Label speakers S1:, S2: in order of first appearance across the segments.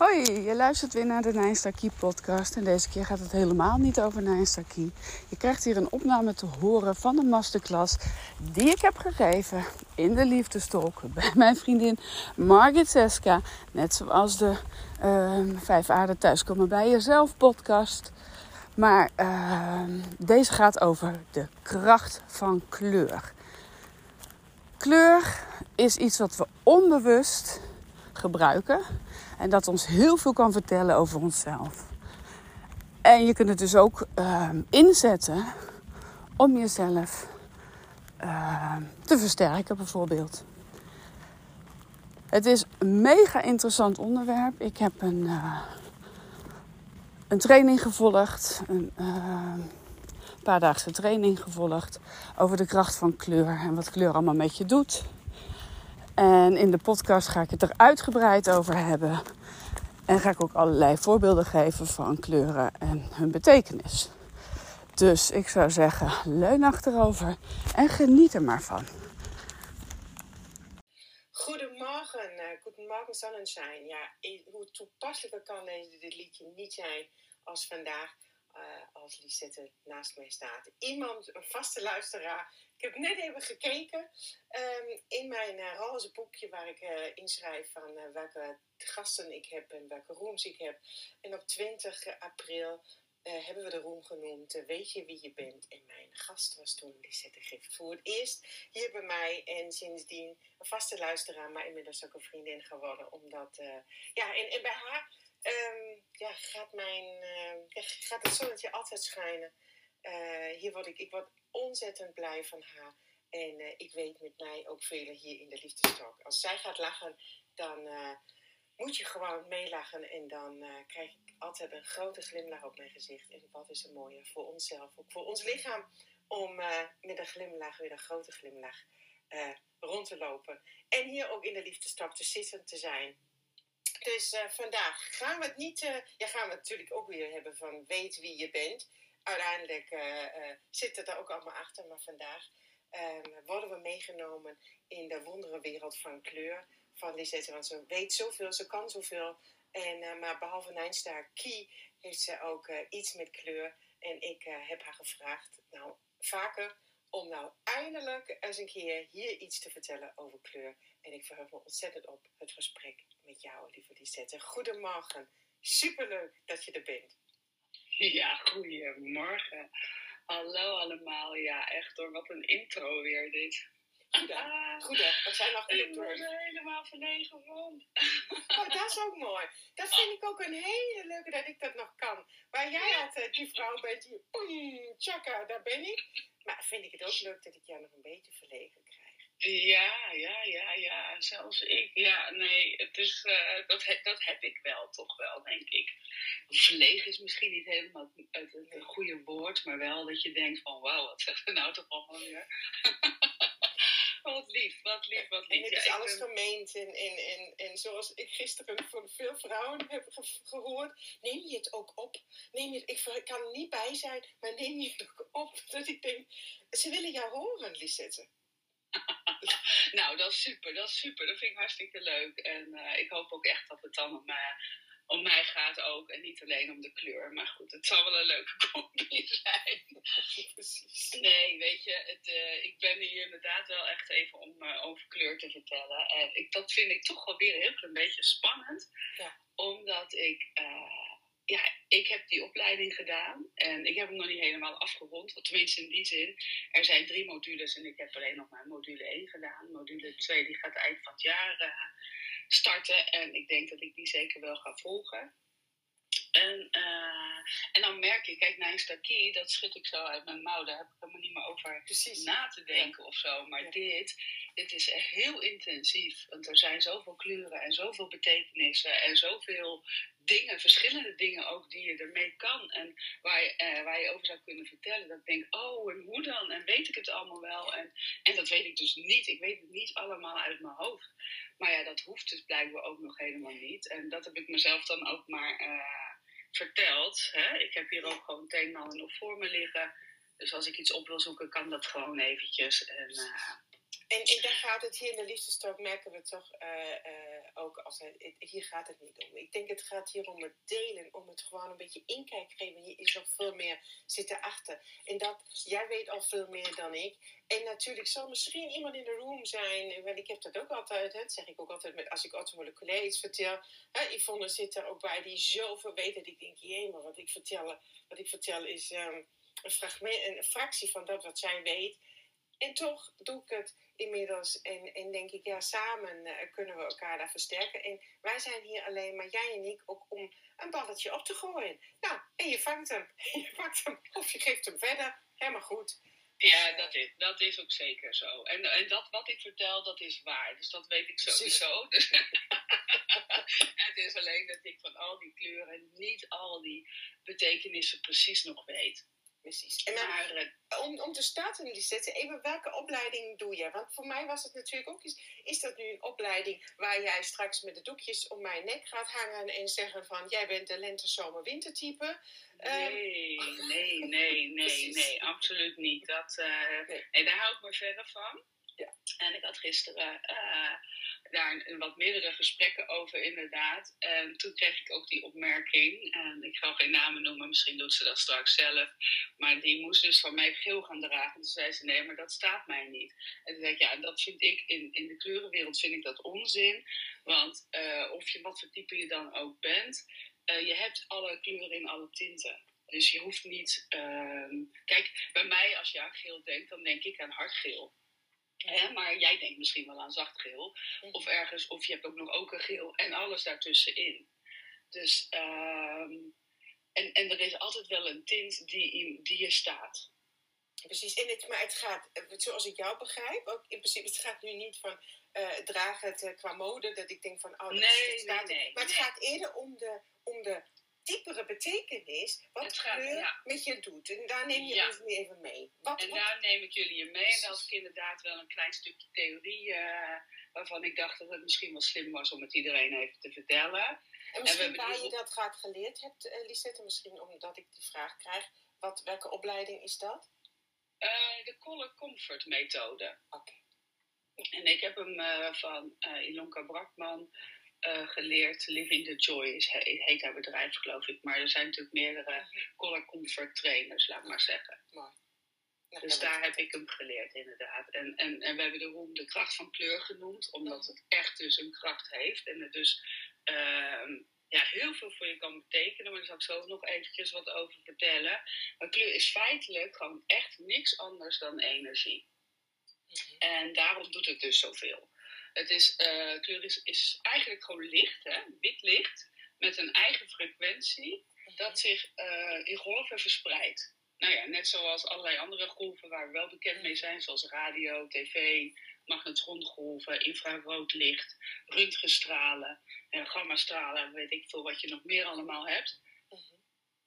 S1: Hoi, je luistert weer naar de Nijnstakie podcast en deze keer gaat het helemaal niet over Nijnstakie. Je krijgt hier een opname te horen van een masterclass die ik heb gegeven in de liefdestalk bij mijn vriendin Margit Seska. Net zoals de uh, Vijf Aarden Thuiskomen bij Jezelf podcast. Maar uh, deze gaat over de kracht van kleur. Kleur is iets wat we onbewust gebruiken en dat ons heel veel kan vertellen over onszelf. En je kunt het dus ook uh, inzetten om jezelf uh, te versterken, bijvoorbeeld. Het is een mega interessant onderwerp. Ik heb een, uh, een training gevolgd, een paardaagse training gevolgd over de kracht van kleur en wat kleur allemaal met je doet. En in de podcast ga ik het er uitgebreid over hebben. En ga ik ook allerlei voorbeelden geven van kleuren en hun betekenis. Dus ik zou zeggen, leun achterover en geniet er maar van.
S2: Goedemorgen, uh, goedemorgen Sonnenschein. Ja, hoe toepasselijker kan dit liedje niet zijn als vandaag uh, als Lisette naast mij staat. Iemand, een vaste luisteraar. Ik heb net even gekeken um, in mijn roze boekje waar ik uh, inschrijf van welke gasten ik heb en welke rooms ik heb. En op 20 april hebben we de room genoemd Weet je wie je bent? En mijn gast was toen Lisette Gift. Voor het eerst hier bij mij en sindsdien een vaste luisteraar, maar inmiddels ook een vriendin geworden. Omdat, ja, en, en bij haar um, ja, gaat, mijn, gaat het zonnetje altijd schijnen. Hier word ik, ik word ontzettend blij van haar. En uh, ik weet met mij ook velen hier in de liefdestalk. Als zij gaat lachen, dan moet je gewoon meelachen. En dan krijg ik altijd een grote glimlach op mijn gezicht. En wat is er mooier voor onszelf, ook voor ons lichaam. Om met een glimlach, weer een grote glimlach, rond te lopen. En hier ook in de liefdestalk te zitten te zijn. Dus vandaag gaan we het niet, ja, gaan we het natuurlijk ook weer hebben van weet wie je bent. Uiteindelijk uh, zit het er ook allemaal achter, maar vandaag ehm, worden we meegenomen in de wonderenwereld van kleur van Lisette. Want ze weet zoveel, ze kan zoveel. En, maar behalve Nijnstar Key heeft ze ook iets met kleur. En ik heb haar gevraagd, nou vaker, om nou eindelijk eens een keer hier iets te vertellen over kleur. En ik verheug me ontzettend op het gesprek met jou, lieve Lisette. Goedemorgen. Superleuk dat je er bent.
S3: Ja, goedemorgen. Hallo allemaal. Ja, echt hoor. Wat een intro weer dit.
S2: Goed hè? Wat zijn nog
S3: Ik ben er helemaal verlegen van.
S2: Oh, dat is ook mooi. Dat vind ik ook een hele leuke dat ik dat nog kan. Waar jij altijd die vrouw bent die, tjaka, daar ben ik. Maar vind ik het ook leuk dat ik jou nog een beetje verlegen.
S3: Ja, ja, ja, ja. Zelfs ik. Ja, nee, het is, uh, dat, dat heb ik wel, toch wel, denk ik. Verlegen is misschien niet helemaal het, het, het goede woord, maar wel dat je denkt van, wauw, wat zegt er nou toch allemaal weer? wat lief, wat lief, wat lief.
S2: En het is alles ben... gemeend. En, en, en, en zoals ik gisteren van veel vrouwen heb ge gehoord, neem je het ook op. Neem je, ik kan er niet bij zijn, maar neem je het ook op. Dat ik denk, ze willen jou horen, Lisette.
S3: Nou, dat is super, dat is super. Dat vind ik hartstikke leuk. En uh, ik hoop ook echt dat het dan om, uh, om mij gaat ook. En niet alleen om de kleur. Maar goed, het zal wel een leuke combi zijn. nee, weet je, het, uh, ik ben hier inderdaad wel echt even om over kleur te vertellen. En ik, dat vind ik toch wel weer een heel klein beetje spannend. Ja. Omdat ik ja, ik heb die opleiding gedaan en ik heb hem nog niet helemaal afgerond. Tenminste in die zin. Er zijn drie modules en ik heb alleen nog maar module 1 gedaan. Module 2 die gaat eind van het jaar uh, starten en ik denk dat ik die zeker wel ga volgen. En, uh, en dan merk ik, kijk, naar een stakie, dat schud ik zo uit mijn mouw. Daar heb ik helemaal niet meer over Precies. na te denken ja. of zo. Maar ja. dit, dit is heel intensief. Want er zijn zoveel kleuren en zoveel betekenissen en zoveel dingen, verschillende dingen ook die je ermee kan. En waar je, uh, waar je over zou kunnen vertellen. Dat ik denk, oh, en hoe dan? En weet ik het allemaal wel? En, en dat weet ik dus niet. Ik weet het niet allemaal uit mijn hoofd. Maar ja, dat hoeft dus blijkbaar ook nog helemaal niet. En dat heb ik mezelf dan ook maar uh, verteld. Hè? Ik heb hier ook gewoon ander nog voor me liggen. Dus als ik iets op wil zoeken, kan dat gewoon eventjes. En, uh,
S2: en, en daar gaat het hier in de liefdestalk, merken we toch, uh, uh, ook als het, hier gaat het niet om. Ik denk het gaat hier om het delen, om het gewoon een beetje inkijk geven. Hier is nog veel meer zitten achter. En dat, jij weet al veel meer dan ik. En natuurlijk zal misschien iemand in de room zijn, want ik heb dat ook altijd, hè, dat zeg ik ook altijd met, als ik automoleculair iets vertel. Hè, Yvonne zit er ook bij die zoveel weet dat ik denk, jee, maar wat ik vertel, wat ik vertel is um, een, fragment, een fractie van dat wat zij weet. En toch doe ik het inmiddels en, en denk ik, ja, samen uh, kunnen we elkaar daar versterken. En wij zijn hier alleen maar, jij en ik, ook om een balletje op te gooien. Nou, en je vangt hem. Je pakt hem of je geeft hem verder. Helemaal goed.
S3: Ja, dat is, dat is ook zeker zo. En, en dat wat ik vertel, dat is waar. Dus dat weet ik sowieso. Dus, het is alleen dat ik van al die kleuren niet al die betekenissen precies nog weet.
S2: Precies. En maar, uh, om, om te starten, Lisette, even welke opleiding doe je? Want voor mij was het natuurlijk ook is dat nu een opleiding waar jij straks met de doekjes om mijn nek gaat hangen en zeggen van, jij bent de lente, zomer, wintertype?
S3: Nee, um, nee, nee, nee, nee, absoluut niet. Dat, uh, nee. nee. daar hou ik me verder van. Ja. En ik had gisteren uh, daar een, wat meerdere gesprekken over, inderdaad. En toen kreeg ik ook die opmerking. En ik ga geen namen noemen, misschien doet ze dat straks zelf. Maar die moest dus van mij geel gaan dragen. Toen zei ze: Nee, maar dat staat mij niet. En toen zei ik: Ja, dat vind ik in, in de kleurenwereld vind ik dat onzin. Want uh, of je wat voor type je dan ook bent, uh, je hebt alle kleuren in alle tinten. Dus je hoeft niet. Uh, kijk, bij mij, als je aan geel denkt, dan denk ik aan hardgeel. Hè? Maar jij denkt misschien wel aan zacht geel. Mhm. Of ergens, of je hebt ook nog ook een geel en alles daartussenin. Dus, um, en, en er is altijd wel een tint die, die er staat.
S2: Precies, en het, maar het gaat, zoals ik jou begrijp, ook in principe, het gaat nu niet van uh, draag het uh, qua mode, dat ik denk van, oh, dat
S3: nee,
S2: staat
S3: nee, nee,
S2: Maar het gaat eerder om de, om de diepere betekenis wat gaat, kleur ja. met je doet. En daar neem je ja. ons nu even mee. Wat,
S3: en
S2: wat?
S3: daar neem ik jullie in mee. En dat ik inderdaad wel een klein stukje theorie uh, waarvan ik dacht dat het misschien wel slim was om het iedereen even te vertellen.
S2: En misschien en waar je dat graag geleerd hebt, uh, Lisette, misschien omdat ik die vraag krijg. Wat, welke opleiding is dat?
S3: Uh, de Color Comfort methode.
S2: Oké. Okay.
S3: En ik heb hem van Ilonka Brakman uh, geleerd. Living the Joy is, heet haar bedrijf, geloof ik. Maar er zijn natuurlijk meerdere color comfort trainers, laat maar zeggen.
S2: Mooi.
S3: Dus daar heb ik hem geleerd, inderdaad. En, en, en we hebben de roem de kracht van kleur genoemd, omdat het echt dus een kracht heeft. En het dus uh, ja, heel veel voor je kan betekenen. Maar daar zal ik zo nog eventjes wat over vertellen. Maar kleur is feitelijk gewoon echt niks anders dan energie. Mhm. En daarom doet het dus zoveel. Het is, uh, kleur is, is eigenlijk gewoon licht, hè? wit licht, met een eigen frequentie, dat zich uh, in golven verspreidt. Nou ja, net zoals allerlei andere golven waar we wel bekend mee zijn, zoals radio, tv, magnetrongolven, infrarood licht, röntgenstralen, en gammastralen, weet ik veel wat je nog meer allemaal hebt.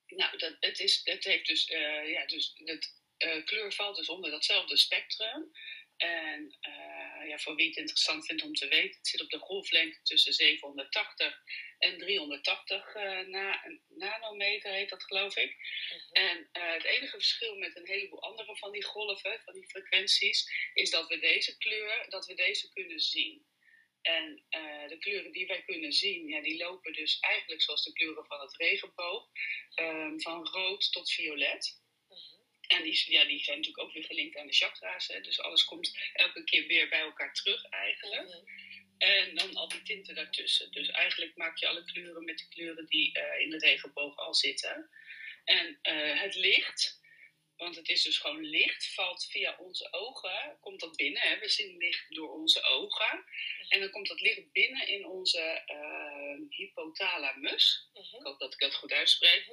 S3: Nou, dat, het, is, het heeft dus, uh, ja, dus het, kleur valt dus onder datzelfde spectrum. En uh, ja, voor wie het interessant vindt om te weten, het zit op de golflengte tussen 780 en 380 uh, na, nanometer, heet dat geloof ik. Uh-huh. En uh, het enige verschil met een heleboel andere van die golven, van die frequenties, is dat we deze kleur, dat we deze kunnen zien. En uh, de kleuren die wij kunnen zien, ja, die lopen dus eigenlijk zoals de kleuren van het regenboog, um, van rood tot violet. En die, ja, die zijn natuurlijk ook weer gelinkt aan de chakra's. Hè? Dus alles komt elke keer weer bij elkaar terug eigenlijk. Mhm. En dan al die tinten daartussen. Dus eigenlijk maak je alle kleuren met de kleuren die uh, in de regenboog al zitten. En uh, het licht, want het is dus gewoon licht, valt via onze ogen, komt dat binnen. Hè? We zien licht door onze ogen. En dan komt dat licht binnen in onze uh, hypothalamus. Uh-huh. Ik hoop dat ik dat goed uitspreek.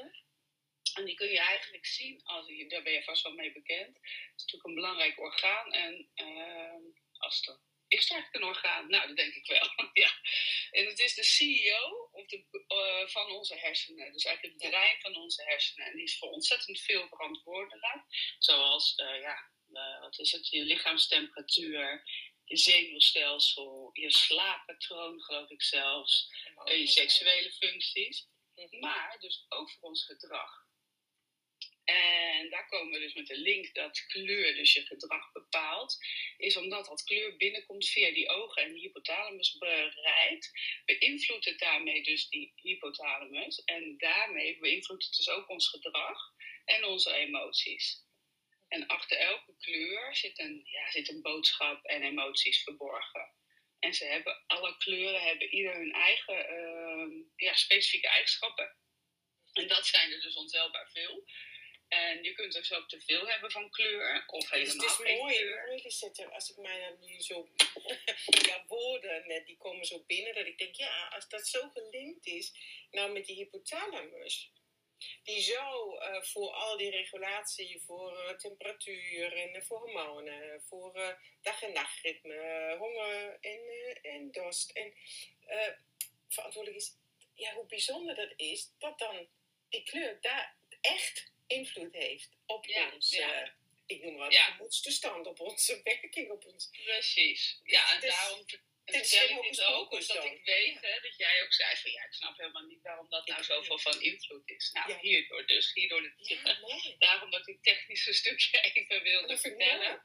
S3: En die kun je eigenlijk zien, als je, daar ben je vast wel mee bekend. Het is natuurlijk een belangrijk orgaan. En uh, als er, is eigenlijk een orgaan? Nou, dat denk ik wel. ja. En het is de CEO of de, uh, van onze hersenen. Dus eigenlijk het brein van onze hersenen. En die is voor ontzettend veel verantwoordelijk. Zoals, uh, ja, wat is het? Je lichaamstemperatuur, je zenuwstelsel, je slaappatroon, geloof ik zelfs. je seksuele functies. Mhm. Maar dus ook voor ons gedrag. En daar komen we dus met de link dat kleur dus je gedrag bepaalt. Is omdat dat kleur binnenkomt via die ogen en de hypothalamus bereikt, beïnvloedt het daarmee dus die hypothalamus. En daarmee beïnvloedt het dus ook ons gedrag en onze emoties. En achter elke kleur zit een, ja, zit een boodschap en emoties verborgen. En ze hebben, alle kleuren hebben ieder hun eigen ehm, ja, specifieke eigenschappen. En dat zijn er dus ontelbaar veel. En je kunt dus ook te veel hebben van kleur of helemaal
S2: dus het is mooi, mooi Lisette, als ik mij dan nu zo... ja, woorden, net, die komen zo binnen, dat ik denk, ja, als dat zo gelinkt is, nou met die hypothalamus, die zo eh, voor al die regulatie, voor eh, temperatuur en eh, voor hormonen, voor dag- en nachtritme, honger en, en dorst, en verantwoordelijk is, ja, hoe bijzonder dat is, dat dan die kleur daar echt invloed heeft op
S3: Ja,
S2: ons,
S3: ja.
S2: ik noem maar wat,
S3: Ja.
S2: gemoedstoestand, op onze werking, op ons...
S3: Precies. Ja, en
S2: Dus
S3: daarom ver-
S2: dit is
S3: vertel ik dit ook, omdat ik weet hè, dat jij ook zei van ja, ik snap helemaal niet waarom dat nou zoveel van invloed is. Nou,
S2: Ja.
S3: hierdoor dus, hierdoor
S2: Ja, mooi.
S3: daarom dat ik het technische stukje even wilde
S2: Dat
S3: vertellen.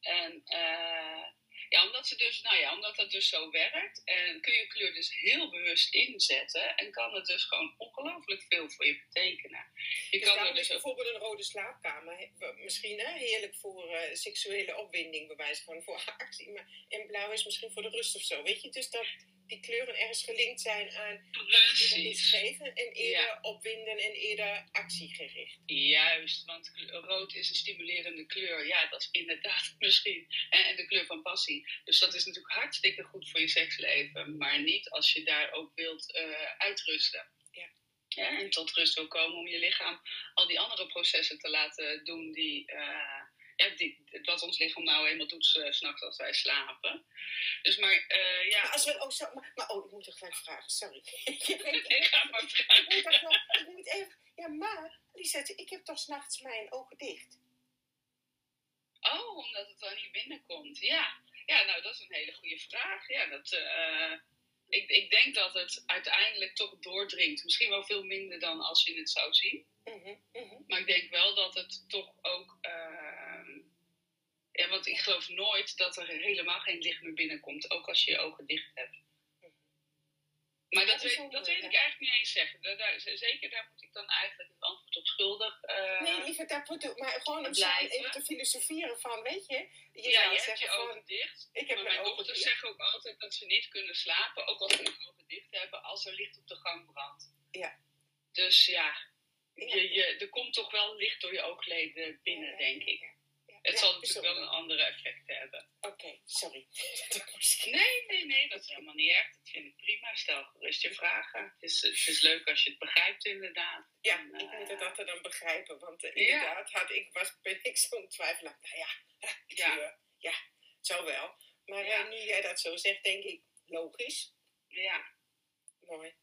S3: En eh, ja, omdat, ze dus, nou ja, omdat dat dus zo werkt, en kun je kleur dus heel bewust inzetten en kan het dus gewoon ongelooflijk veel voor je betekenen. Je
S2: Dus
S3: kan er dus
S2: bijvoorbeeld een rode slaapkamer misschien hè, heerlijk voor eh, seksuele opwinding, bij wijze van voor actie. Maar, en blauw is misschien voor de rust of zo. Weet je, dus dat die kleuren ergens gelinkt zijn aan
S3: precies.
S2: iets geven en eerder
S3: Ja.
S2: opwinden en eerder actiegericht.
S3: Juist, want rood is een stimulerende kleur. Ja, dat is inderdaad misschien. En, de kleur van passie. Dus dat is natuurlijk hartstikke goed voor je seksleven. Maar niet als je daar ook wilt eh, uitrusten.
S2: Ja.
S3: Ja, en tot rust wil komen om je lichaam al die andere processen te laten doen die, eh, wat ons lichaam nou eenmaal doet s- 's s'nachts als wij slapen. Dus maar eh, ja,
S2: Maar als we, oh, zo, maar, maar oh, ik moet er gelijk vragen, sorry. ik,
S3: ga maar
S2: ik moet gewoon- ik moet even, ja, maar Lisette, ik heb toch s'nachts mijn ogen dicht.
S3: Oh, omdat het dan niet binnenkomt. Ja. ja, nou dat is een hele goede vraag. Ja, dat, eh, ik, ik denk dat het uiteindelijk toch doordringt. Misschien wel veel minder dan als je het zou zien.
S2: Mhm, mhm.
S3: Maar ik denk wel dat het toch ook. Ja, want ik geloof nooit dat er helemaal geen licht meer binnenkomt. Ook als je je ogen dicht hebt. Maar dat, weet, dat weet ik eigenlijk niet eens zeggen. Daar, daar- zeker daar moet ik dan eigenlijk het antwoord op schuldig. eh,
S2: Nee, liever moet maar gewoon om even te filosoferen van, weet je, je
S3: ja, je hebt je
S2: van,
S3: ogen dicht.
S2: ik heb
S3: maar
S2: mijn
S3: dochters zeggen ook altijd dat ze niet kunnen slapen, ook als ze hun ogen dicht hebben, als er licht op de gang brandt.
S2: Ja.
S3: Dus ja,
S2: Ja.
S3: Je, je, er komt toch wel licht door je oogleden binnen,
S2: Ja,
S3: denk ik. Het zal natuurlijk wel een andere effect hebben.
S2: Oké, sorry.
S3: Nee, nee, nee, dat is helemaal niet erg. Dat vind ik prima. Stel gerust je vragen. Het is, het is leuk als je het begrijpt, inderdaad.
S2: Ja,
S3: En,
S2: ik moet
S3: eh,
S2: het altijd dan begrijpen, want eh,
S3: Ja.
S2: inderdaad had ik, was, ben ik zo'n twijfelaar. Nou ja, ja,
S3: Ja.
S2: kleur, ja, zo wel. Maar
S3: Ja.
S2: eh, nu jij dat zo zegt, denk ik, logisch.
S3: Ja.
S2: Mooi.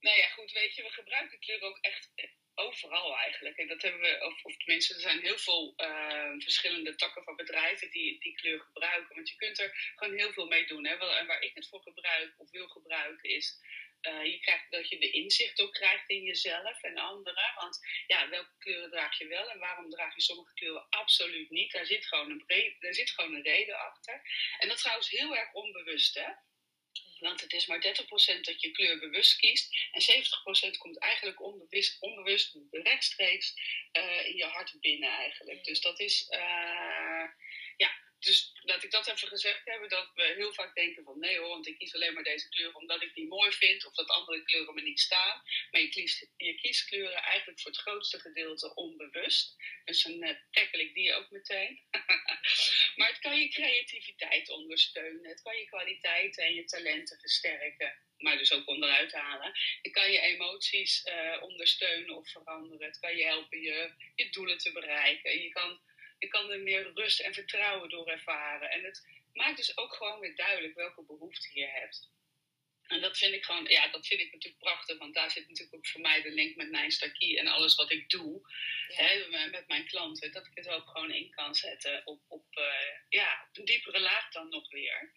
S3: Nou ja, goed, weet je, we gebruiken kleur ook echt eh, overal eigenlijk. En dat hebben we, of, of tenminste, er zijn heel veel eh, verschillende takken van bedrijven die die kleur gebruiken. Want je kunt er gewoon heel veel mee doen. Hè? En waar ik het voor gebruik of wil gebruiken is. eh, je krijgt, dat je de inzicht ook krijgt in jezelf en anderen. Want ja, welke kleuren draag je wel en waarom draag je sommige kleuren absoluut niet? Daar zit gewoon een, bre- daar zit gewoon een reden achter. En dat trouwens heel erg onbewust, hè? Want het is maar 30% dat je kleur bewust kiest. En 70% komt eigenlijk onbewust, onbewust rechtstreeks eh, in je hart binnen eigenlijk. Dus dat is, eh, ja, dus laat ik dat even gezegd hebben. Dat we heel vaak denken van nee hoor, want ik kies alleen maar deze kleur omdat ik die mooi vind. Of dat andere kleuren me niet staan. Maar je kiest, je kiest kleuren eigenlijk voor het grootste gedeelte onbewust. Dus dan uh, tackle ik die ook meteen. maar het kan je creativiteit ondersteunen. Het kan je kwaliteiten en je talenten versterken. Maar dus ook onderuit halen. Het kan je emoties uh, ondersteunen of veranderen. Het kan je helpen je, je doelen te bereiken. Je kan, je kan er meer rust en vertrouwen door ervaren. En het maakt dus ook gewoon weer duidelijk welke behoeften je hebt. En dat vind ik gewoon, ja, dat vind ik natuurlijk prachtig, want daar zit natuurlijk ook voor mij de link met mijn stakie en alles wat ik doe ja. hè, met mijn klanten. Dat ik het ook gewoon in kan zetten op, op, uh, ja, op een diepere laag dan nog weer.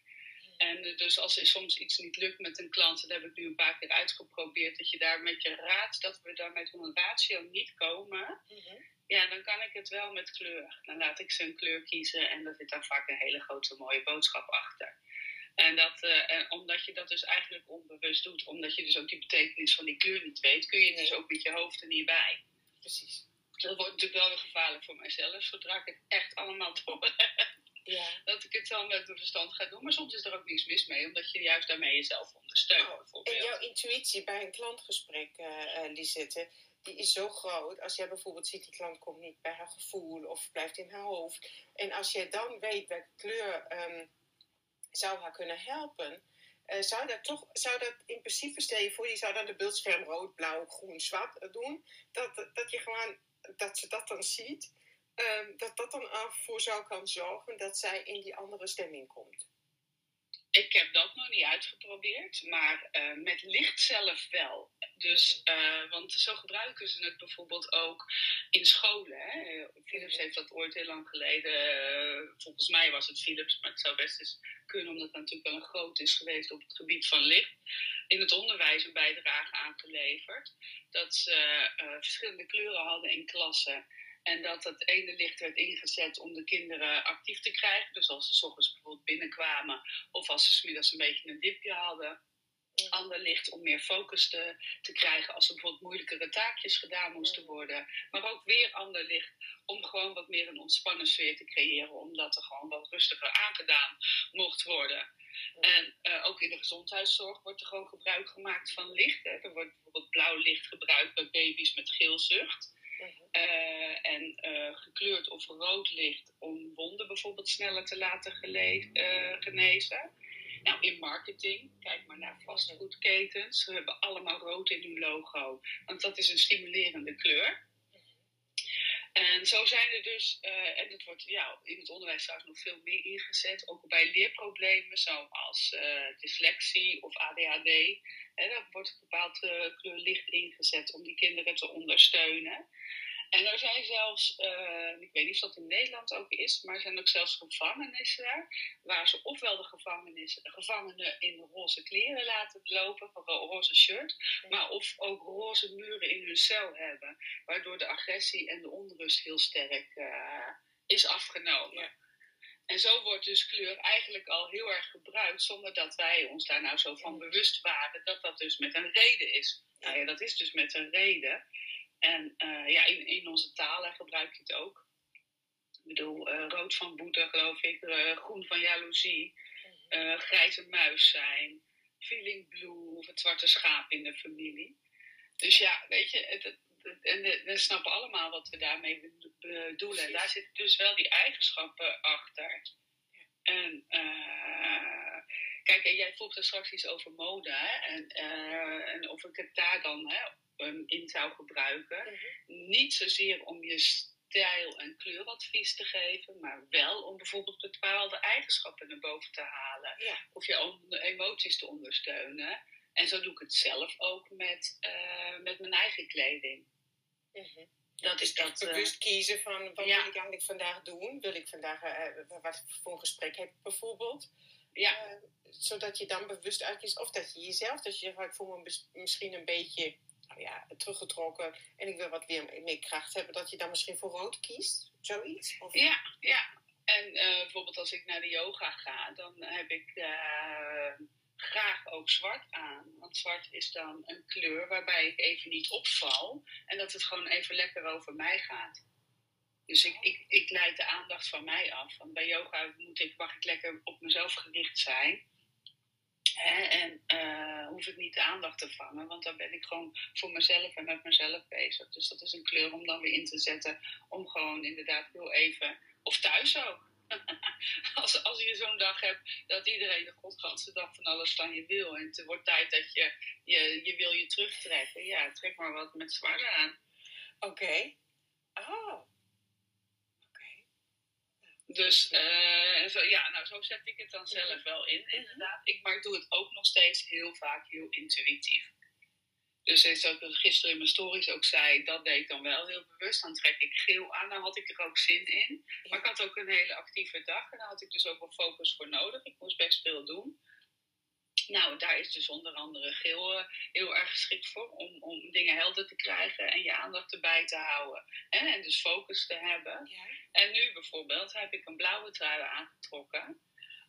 S3: En dus als er soms iets niet lukt met een klant, dat heb ik nu een paar keer uitgeprobeerd, dat je daar met je raad, dat we daar met een ratio niet komen,
S2: Mhm.
S3: Ja, dan kan ik het wel met kleur. Dan laat ik ze een kleur kiezen en daar zit dan vaak een hele grote mooie boodschap achter. En, dat, eh, en omdat je dat dus eigenlijk onbewust doet, omdat je dus ook die betekenis van die kleur niet weet, kun je het dus ook met je hoofd er niet bij.
S2: Precies.
S3: Dat wordt natuurlijk wel weer gevaarlijk voor mijzelf, zodra ik het echt allemaal door
S2: Ja.
S3: dat ik het dan met mijn verstand ga doen. Maar soms is er ook niets mis mee, omdat je juist daarmee jezelf ondersteunt.
S2: Oh. En jouw intuïtie bij een klantgesprek, eh eh, Lisette, die is zo groot. Als jij bijvoorbeeld ziet, die klant komt niet bij haar gevoel of blijft in haar hoofd. En als jij dan weet welke kleur ehm, zou haar kunnen helpen, eh, zou dat toch, zou dat in principe, stel je voor, je zou dan de beeldscherm rood, blauw, groen, zwart eh, doen. Dat, dat je gewoon, dat ze dat dan ziet. ehm, dat dat dan ervoor zou kan zorgen dat zij in die andere stemming komt.
S3: Ik heb dat nog niet uitgeprobeerd, maar eh, met licht zelf wel. Dus, eh, want zo gebruiken ze het bijvoorbeeld ook in scholen. Hè? Eh, Philips heeft dat ooit heel lang geleden, volgens mij was het Philips, maar het zou best eens kunnen, omdat het natuurlijk wel een groot is geweest op het gebied van licht, in het onderwijs een bijdrage aangeleverd. Dat ze verschillende kleuren hadden in klassen. En dat het ene licht werd ingezet om de kinderen actief te krijgen. Dus als ze 's ochtends bijvoorbeeld binnenkwamen of als ze 's middags een beetje een dipje hadden. Ander licht om meer focus te, te krijgen als er bijvoorbeeld moeilijkere taakjes gedaan moesten worden. Maar ook weer ander licht om gewoon wat meer een ontspannen sfeer te creëren. Omdat er gewoon wat rustiger aangedaan mocht worden. En eh, ook in de gezondheidszorg wordt er gewoon gebruik gemaakt van licht. Hè. Er wordt bijvoorbeeld blauw licht gebruikt bij baby's met geelzucht.
S2: Mhm.
S3: Eh, en eh, gekleurd of rood licht om wonden bijvoorbeeld sneller te laten eh, genezen. Nou, in marketing, kijk maar naar fastfoodketens. Ze hebben allemaal rood in hun logo, want dat is een stimulerende kleur. En zo zijn er dus, eh, en dat wordt ja, in het onderwijs trouwens nog veel meer ingezet, ook bij leerproblemen zoals eh, dyslexie of ADHD. Hè, daar wordt een bepaald eh, kleur licht ingezet om die kinderen te ondersteunen. En er zijn zelfs, eh, ik weet niet of dat in Nederland ook is, maar er zijn ook zelfs gevangenissen waar ze ofwel de gevangenis, gevangenen in roze kleren laten lopen, een roze shirt, maar of ook roze muren in hun cel hebben, waardoor de agressie en de onrust heel sterk eh, is afgenomen.
S2: Ja.
S3: En zo wordt dus kleur eigenlijk al heel erg gebruikt, zonder dat wij ons daar nou zo van bewust waren dat dat dus met een reden is. Nou ja, dat is dus met een reden. En eh, ja, in, in onze talen gebruik je het ook. Ik bedoel, eh, rood van boete, geloof ik, eh, groen van jaloezie, eh, grijze muis zijn, feeling blue of het zwarte schaap in de familie. Dus ja, weet je, het, het- het- en we snappen allemaal wat we daarmee be- bedoelen. En daar zitten dus wel die eigenschappen achter. En eh, kijk, en jij vroeg er straks iets over mode, hè? En, en of ik het daar dan hè, um, in zou gebruiken.
S2: Mhm.
S3: Niet zozeer om je stijl- en kleuradvies te geven, maar wel om bijvoorbeeld bepaalde eigenschappen naar boven te halen.
S2: Ja.
S3: Of je emoties te ondersteunen. En zo doe ik het zelf ook met, eh, met mijn eigen kleding.
S2: Mhm.
S3: Dat is dat. eh,
S2: bewust kiezen van wat
S3: ja.
S2: wil ik eigenlijk vandaag doen? Wil ik vandaag, eh, wat voor een gesprek heb ik bijvoorbeeld?
S3: ja,
S2: zodat je dan bewust uitkiest, of dat je jezelf, dat je zegt, ik voel me misschien een beetje nou ja, teruggetrokken en ik wil wat weer meer kracht hebben, dat je dan misschien voor rood kiest? Zoiets? Of,
S3: Ja, ja. En eh, bijvoorbeeld als ik naar de yoga ga, dan heb ik eh, graag ook zwart aan. Want zwart is dan een kleur waarbij ik even niet opval en dat het gewoon even lekker over mij gaat. Dus ik, ik, ik leid de aandacht van mij af. Want bij yoga moet ik, mag ik lekker op mezelf gericht zijn. Hè, en eh, hoef ik niet de aandacht te vangen, want dan ben ik gewoon voor mezelf en met mezelf bezig. Dus dat is een kleur om dan weer in te zetten, om gewoon inderdaad heel even, of thuis ook. als, als je zo'n dag hebt dat iedereen de godganse dag van alles van je wil. En het wordt tijd dat je, je, je wil je terugtrekken. Ja, trek maar wat met zwart aan.
S2: Oké.
S3: Dus eh, zo, ja, nou, zo zet ik het dan zelf wel in, inderdaad. Ik, maar ik doe het ook nog steeds heel vaak heel intuïtief. Dus zoals ik gisteren in mijn stories ook zei, dat deed ik dan wel heel bewust. Dan trek ik geel aan, dan had ik er ook zin in. Maar ik had ook een hele actieve dag en daar had ik dus ook wel focus voor nodig. Ik moest best veel doen. Nou, daar is dus onder andere geel uh, heel erg geschikt voor. Om, om dingen helder te krijgen en je aandacht erbij te houden. Hè? En dus focus te hebben.
S2: Ja.
S3: En nu bijvoorbeeld heb ik een blauwe trui aangetrokken.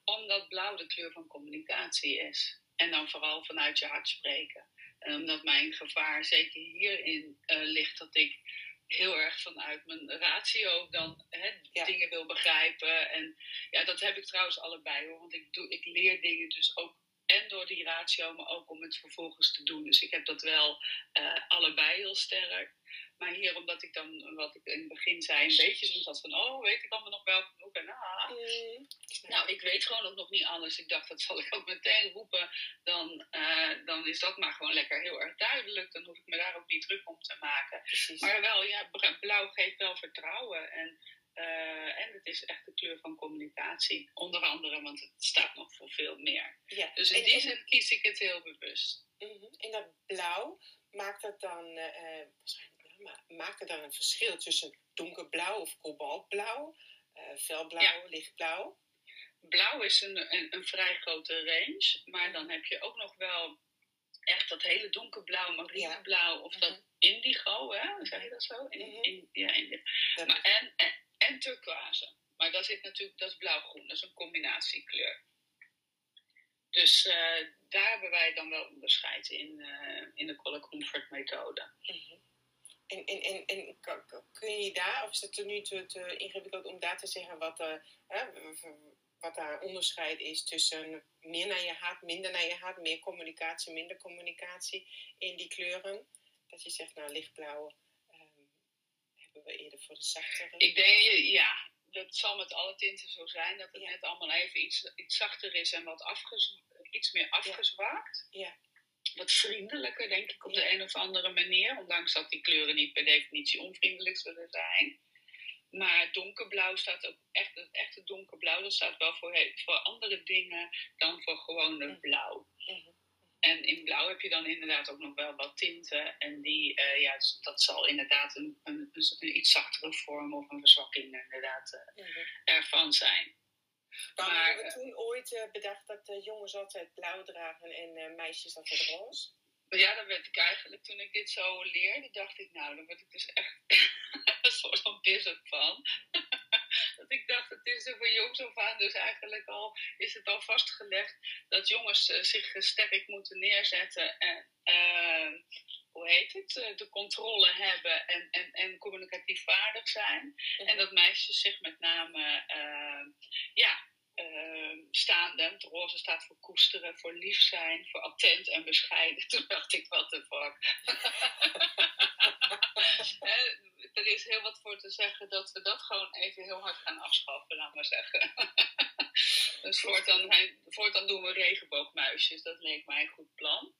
S3: Omdat blauw de kleur van communicatie is. En dan vooral vanuit je hart spreken. En omdat mijn gevaar zeker hierin uh, ligt dat ik heel erg vanuit mijn ratio dan hè,
S2: Ja.
S3: dingen wil begrijpen. En ja, dat heb ik trouwens allebei hoor. Want ik, doe, ik leer dingen dus ook en door die ratio, maar ook om het vervolgens te doen. Dus ik heb dat wel eh, allebei heel sterk. Maar hier, omdat ik dan, wat ik in het begin zei, een beetje zoiets had van, oh, weet ik allemaal nog wel genoeg? En ah,
S2: Mm.
S3: nou, ik weet gewoon ook nog niet alles. Ik dacht, dat zal ik ook meteen roepen. Dan, eh, dan is dat maar gewoon lekker heel erg duidelijk. Dan hoef ik me daar ook niet druk om te maken.
S2: Precies.
S3: Maar wel, ja, blauw geeft wel vertrouwen. En, eh, en het is echt de kleur van communicatie. Onder andere, want het staat nog voor veel meer.
S2: ja.
S3: Dus in
S2: En-
S3: die
S2: en-
S3: zin kies ik het heel bewust.
S2: Mhm. En dat blauw, maakt dat dan, waarschijnlijk wel, maar maakt het dan een verschil tussen donkerblauw of kobaltblauw, eh felblauw, lichtblauw?
S3: Blauw is een, een, een vrij grote range. Maar dan heb je ook nog wel echt dat hele donkerblauw, marineblauw. Of dat
S2: Mhm.
S3: indigo, hè? Zeg je dat zo? In,
S2: Mhm.
S3: in, ja, in,
S2: Dat-
S3: Maar en, en, en turquoise. Maar dat zit natuurlijk, dat is blauw-groen, dat is een combinatiekleur. Dus eh, daar hebben wij dan wel onderscheid in, eh, in de Color Comfort methode.
S2: Mhm. En, en, en, en kun je daar, of is het nu te, ingewikkeld om daar te zeggen wat, hè, wat daar onderscheid is tussen meer naar je hart, minder naar je hart, meer communicatie, minder communicatie in die kleuren? Dat je zegt, nou lichtblauw we eerder voor de zachtere.
S3: Ik denk, ja, dat zal met alle tinten zo zijn, dat het
S2: Ja.
S3: net allemaal even iets, iets zachter is en wat afgez, iets meer afgezwakt.
S2: Ja.
S3: Wat vriendelijker, denk ik, op
S2: Ja.
S3: de een of andere manier. Ondanks dat die kleuren niet per definitie onvriendelijk zullen zijn. Maar donkerblauw staat ook echt, het echte donkerblauw, dat staat wel voor, voor andere dingen dan voor gewone
S2: Mhm.
S3: blauw.
S2: Mhm.
S3: En in blauw heb je dan inderdaad ook nog wel wat tinten. En die, eh, ja, dus dat zal inderdaad een, een, een iets zachtere vorm of een verzwakking inderdaad eh, ervan zijn. Maar,
S2: hebben we toen ooit eh, bedacht dat eh, jongens altijd blauw dragen en eh, meisjes altijd roze?
S3: Maar ja, dan werd ik eigenlijk, toen ik dit zo leerde, dacht ik, nou, dan word ik dus echt een soort van pissig van. Dat ik dacht, het is er voor jongs af aan dus eigenlijk al, is het al vastgelegd dat jongens eh, zich sterk moeten neerzetten en, eh, hoe heet het, eh, de controle hebben en, en, en communicatief vaardig zijn. En dat meisjes zich met name, eh, ja, eh, staande, het roze staat voor koesteren, voor lief zijn, voor attent en bescheiden. Toen dacht ik, what the fuck. Er is heel wat voor te zeggen dat we dat gewoon even heel hard gaan afschaffen, laat maar zeggen. dus voortaan, voortaan doen we regenboogmuisjes, dat leek mij een goed plan.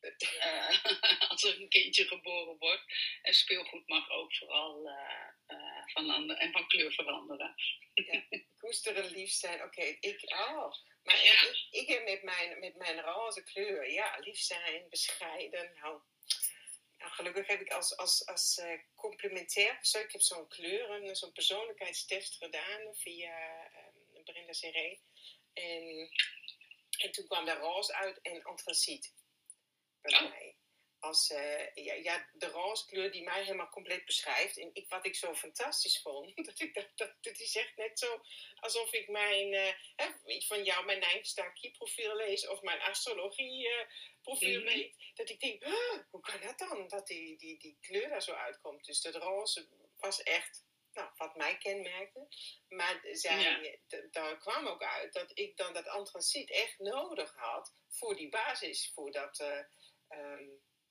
S3: Eh, als er een kindje geboren wordt. En speelgoed mag ook vooral eh, eh, van, en van kleur veranderen.
S2: koesteren, lief zijn. Oké, ik, oh. Maar
S3: Ja.
S2: ik, ik heb met mijn, met mijn roze kleur, ja, lief zijn, bescheiden. Nou, nou gelukkig heb ik als, als, als complementair persoon, ik heb zo'n kleuren, zo'n persoonlijkheidstest gedaan via eh Brenda Seré. En, en toen kwam daar roze uit en antraciet bij mij. Als, eh, ja, ja, de roze kleur die mij helemaal compleet beschrijft. En ik, wat ik zo fantastisch vond, dat ik dat, dat is echt net zo alsof ik mijn, eh, hè, van jou mijn Nijmstar profiel lees of mijn astrologie eh, profiel
S3: Mhm.
S2: weet. Dat ik denk, "Huh, hoe kan dat dan? Dat die, die, die kleur daar zo uitkomt. Dus dat roze was echt nou, wat mij kenmerkte. Maar zij,
S3: Ja.
S2: d- daar kwam ook uit dat ik dan dat antraciet echt nodig had voor die basis. Voor dat, eh, ehm,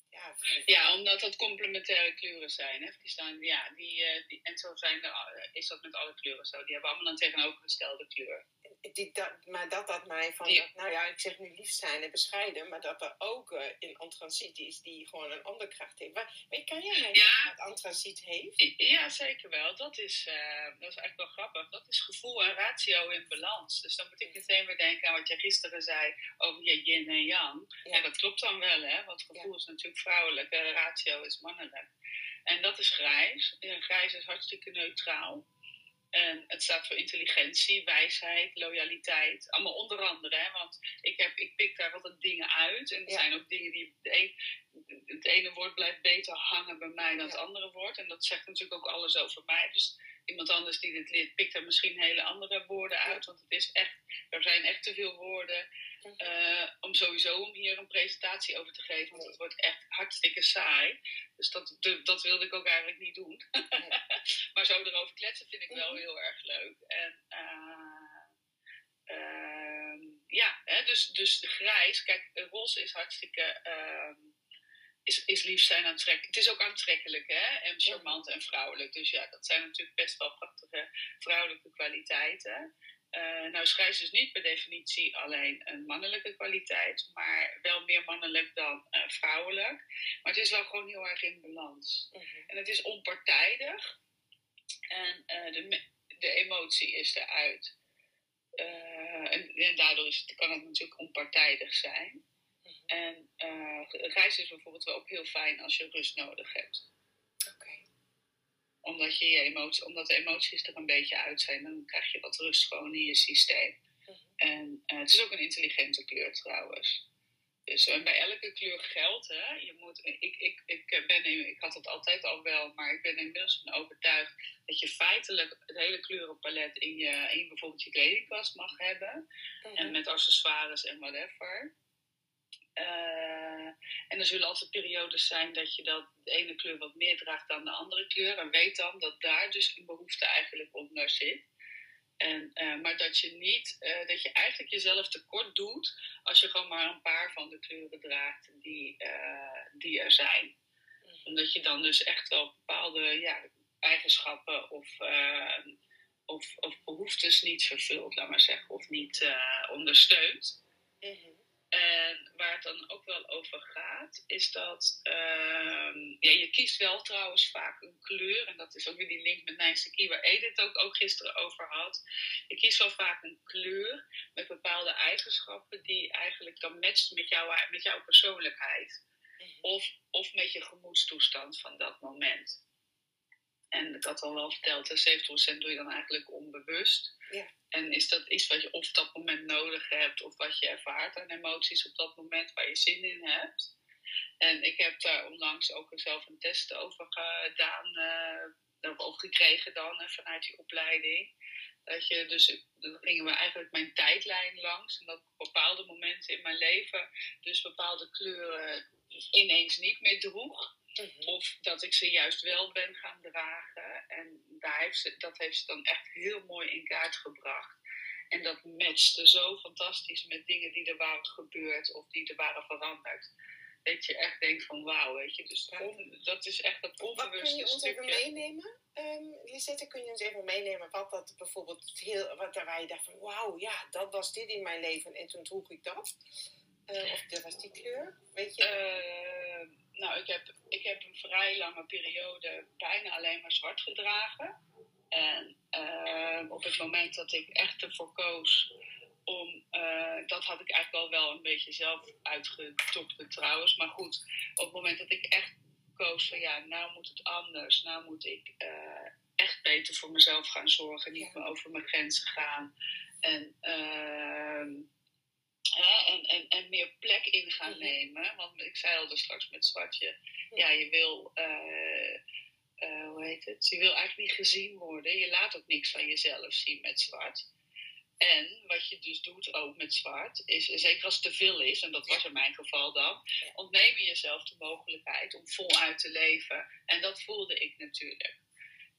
S2: ja,
S3: Ja, omdat dat complementaire kleuren zijn. Hè? Die staan, ja, die, eh, die, en zo zijn er, is dat met alle kleuren zo. Die hebben allemaal een tegenovergestelde kleur.
S2: Die, dat, maar dat dat mij van, nou ja, ik zeg nu lief zijn en bescheiden, maar dat er ook eh, een antraciet is die gewoon een andere kracht heeft. Maar, maar kan jij mij
S3: Ja.
S2: wat antraciet heeft?
S3: Ja, zeker wel. Dat is, eh, dat is eigenlijk wel grappig. Dat is gevoel en ratio in balans. Dus dan moet ik meteen weer denken aan wat jij gisteren zei over je yin en yang.
S2: Ja.
S3: En dat klopt dan wel, hè? Want gevoel is natuurlijk vrouwelijk en ratio is mannelijk. En dat is grijs. En grijs is hartstikke neutraal. En het staat voor intelligentie, wijsheid, loyaliteit. Allemaal onder andere, hè, want ik, heb, ik pik daar altijd dingen uit. En er zijn ook dingen die. De een, het ene woord blijft beter hangen bij mij dan het andere woord. En dat zegt natuurlijk ook alles over mij. Dus iemand anders die dit leert, pikt er misschien hele andere woorden uit. Want het is echt, er zijn echt te veel woorden uh, om sowieso om hier een presentatie over te geven. Want het wordt echt hartstikke saai. Dus dat, dat wilde ik ook eigenlijk niet doen. maar zo erover kletsen vind ik wel mhm. heel erg leuk. En uh, ja, hè, dus, dus grijs. Kijk, roze is hartstikke... Ehm, is, is lief zijn aantrekkelijk. Het is ook aantrekkelijk hè? en charmant en vrouwelijk. Dus ja, dat zijn natuurlijk best wel prachtige vrouwelijke kwaliteiten. Uh, nou, schrijf is niet per definitie alleen een mannelijke kwaliteit, maar wel meer mannelijk dan uh, vrouwelijk. Maar het is wel gewoon heel erg in balans. Mhm. En het is onpartijdig en uh, de, de emotie is eruit. En, en, daardoor is het, kan het natuurlijk onpartijdig zijn. Mhm. En reis is bijvoorbeeld wel ook heel fijn als je rust nodig hebt omdat, je je emotie, omdat de emoties er een beetje uit zijn, dan krijg je wat rust gewoon in je systeem. Mhm. En uh, het is ook een intelligente kleur trouwens. Dus bij elke kleur geldt, hè, je moet, ik, ik, ik, ben, ik had het altijd al wel, maar ik ben inmiddels van overtuigd dat je feitelijk het hele kleurenpalet in je, in bijvoorbeeld je kledingkast mag hebben. Mhm. En met accessoires en whatever. Uh, en er zullen altijd periodes zijn dat je dat de ene kleur wat meer draagt dan de andere kleur. En weet dan dat daar dus een behoefte eigenlijk onder zit. En, uh, maar dat je niet, uh, dat je eigenlijk jezelf tekort doet als je gewoon maar een paar van de kleuren draagt die, die er zijn. Mhm. Omdat je dan dus echt wel bepaalde ja, eigenschappen of, of, of behoeftes niet vervult, laat maar zeggen, of niet ondersteunt. Mm en waar het dan ook wel over gaat, is dat uh, ja, je kiest wel trouwens vaak een kleur. En dat is ook weer die link met Nijnse waar Edith ook, ook gisteren over had. Je kiest wel vaak een kleur met bepaalde eigenschappen die eigenlijk dan matcht met, jou, met jouw persoonlijkheid. Mhm. Of, of met je gemoedstoestand van dat moment. En ik had al wel verteld, 70% doe je dan eigenlijk onbewust. Ja. En is dat iets wat je op dat moment nodig hebt, of wat je ervaart aan emoties op dat moment waar je zin in hebt. En ik heb daar onlangs ook zelf een test over gedaan, uh, over gekregen dan uh, vanuit die opleiding. Dat je dus, dan gingen we eigenlijk mijn tijdlijn langs. En dat op bepaalde momenten in mijn leven dus bepaalde kleuren ineens niet meer droeg. Of dat ik ze juist wel ben gaan dragen. En daar heeft ze, dat heeft ze dan echt heel mooi in kaart gebracht. En dat matchte zo fantastisch met dingen die er waren gebeurd of die er waren veranderd. Dat je echt denkt van wauw, weet je. Dus dat is echt dat onbewuste
S2: Wat kun je
S3: ons
S2: even meenemen? Um, Lisette, kun je ons even meenemen wat dat bijvoorbeeld heel, wat waar je dacht van wauw, ja, dat was dit in mijn leven en toen droeg ik dat. Uh, of dat was die kleur, weet je?
S3: Uh, nou, ik heb, ik heb een vrij lange periode bijna alleen maar zwart gedragen. En uh, op het moment dat ik echt ervoor koos om, uh, dat had ik eigenlijk al wel een beetje zelf uitgedokterd trouwens. Maar goed, op het moment dat ik echt koos van ja, nou moet het anders. Nou moet ik uh, echt beter voor mezelf gaan zorgen. Niet meer over mijn grenzen gaan. En en, en, en meer plek in gaan mhm. nemen. Want ik zei al dus straks met Zwartje, ja, je wil, uh, uh, hoe heet het? Je wil eigenlijk niet gezien worden. Je laat ook niks van jezelf zien met zwart. En wat je dus doet ook met zwart, is zeker als het te veel is, en dat was in mijn geval dan, ontneem je jezelf de mogelijkheid om voluit te leven. En dat voelde ik natuurlijk.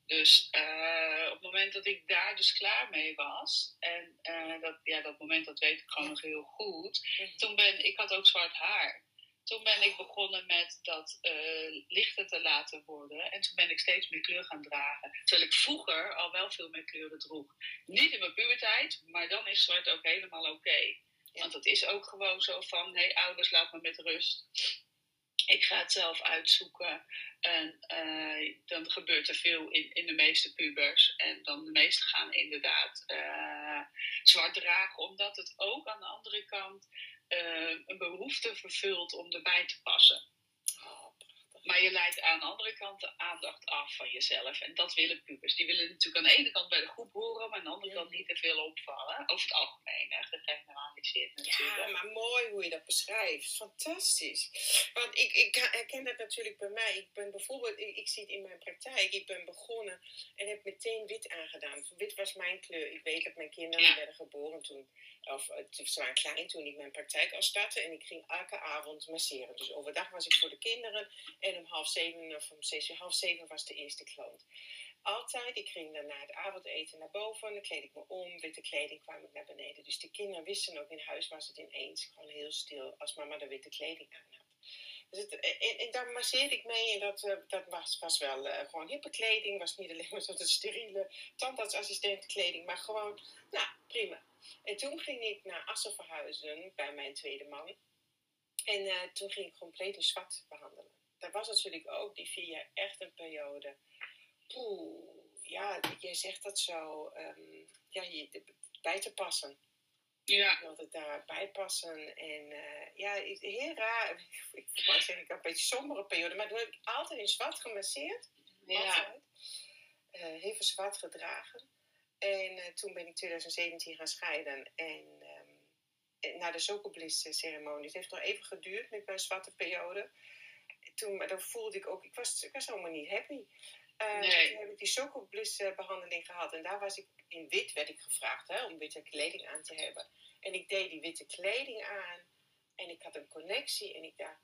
S3: Dus uh, op het moment dat ik daar dus klaar mee was, en uh, dat, ja, dat moment dat weet ik gewoon nog heel goed, mhm. toen ben ik had ook zwart haar. Toen ben ik begonnen met dat uh, lichter te laten worden. En toen ben ik steeds meer kleur gaan dragen. Terwijl ik vroeger al wel veel meer kleuren droeg. Niet in mijn puberteit, maar dan is zwart ook helemaal oké. Want het is ook gewoon zo van, hé hey, ouders, laat me met rust. Ik ga het zelf uitzoeken. En uh, dan gebeurt er veel in, in de meeste pubers. En dan de meeste gaan inderdaad uh, zwart dragen, omdat het ook aan de andere kant uh, een behoefte vervult om erbij te passen. Maar je leidt aan de andere kant de aandacht af van jezelf. En dat willen pubers. Die willen natuurlijk aan de ene kant bij de groep horen, maar aan de andere kant niet te veel opvallen. Over het algemeen, gegeneraliseerd natuurlijk.
S2: Ja, maar mooi hoe je dat beschrijft. Fantastisch. Want ik, ik herken dat natuurlijk bij mij. Ik ben bijvoorbeeld, ik, ik zie het in mijn praktijk. Ik ben begonnen en heb meteen wit aangedaan. Wit was mijn kleur. Ik weet dat mijn kinderen werden geboren toen, of ze waren klein toen ik mijn praktijk al startte. En ik ging elke avond masseren. Dus overdag was ik voor de kinderen. En om half zeven of om zes uur, half zeven was de eerste klant. Altijd, ik ging dan na het avondeten naar boven, dan kleed ik me om, witte kleding kwam ik naar beneden. Dus de kinderen wisten ook, in huis was het ineens gewoon heel stil als mama de witte kleding aan had. Dus het, en, daar masseerde ik mee en dat, uh, dat was, was wel uh, gewoon hippe kleding, was niet alleen maar zo'n steriele tandartsassistentenkleding, maar gewoon, nou prima. En toen ging ik naar Assen verhuizen bij mijn tweede man. En uh, toen ging ik compleet in zwart behandelen. Dat was natuurlijk ook die vier jaar echt een periode. Poeh, ja, jij zegt dat zo. Um, ja, je, bij te passen.
S3: Ja.
S2: Ik wilde daarbij passen. En uh, ja, heel raar. Ik wou zeggen, ik een beetje sombere periode. Maar toen heb ik altijd in zwart gemasseerd.
S3: Ja.
S2: Altijd. Uh, heel veel zwart gedragen. En uh, toen ben ik 2017 gaan scheiden. En um, na de Zokobliss-ceremonie. Het heeft nog even geduurd met mijn zwarte periode. Toen, maar dan voelde ik ook, ik was, ik was helemaal niet happy. Uh,
S3: nee.
S2: Toen heb ik die Sokobliss-behandeling gehad. En daar was ik in wit, werd ik gevraagd hè, om witte kleding aan te hebben. En ik deed die witte kleding aan. En ik had een connectie. En ik dacht,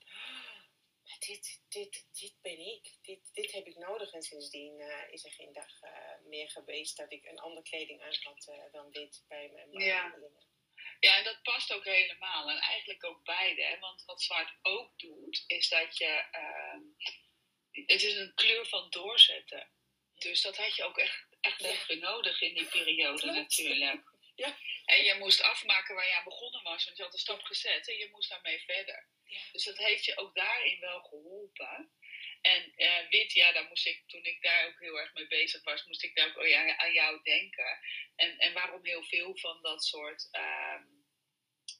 S2: dit, dit, dit ben ik. Dit, dit heb ik nodig. En sindsdien uh, is er geen dag uh, meer geweest dat ik een andere kleding aan had dan wit bij mijn behandelingen.
S3: Ja. Ja, en dat past ook helemaal. En eigenlijk ook beide. Hè? Want wat zwart ook doet, is dat je. Uh, het is een kleur van doorzetten. Dus dat had je ook echt, echt ja. even nodig in die periode
S2: Klopt.
S3: natuurlijk.
S2: Ja.
S3: En je moest afmaken waar je aan begonnen was, want je had een stap gezet en je moest daarmee verder. Dus dat heeft je ook daarin wel geholpen. En uh, wit, ja, daar moest ik, toen ik daar ook heel erg mee bezig was, moest ik daar ook ja, aan jou denken. En, en waarom heel veel van dat soort uh,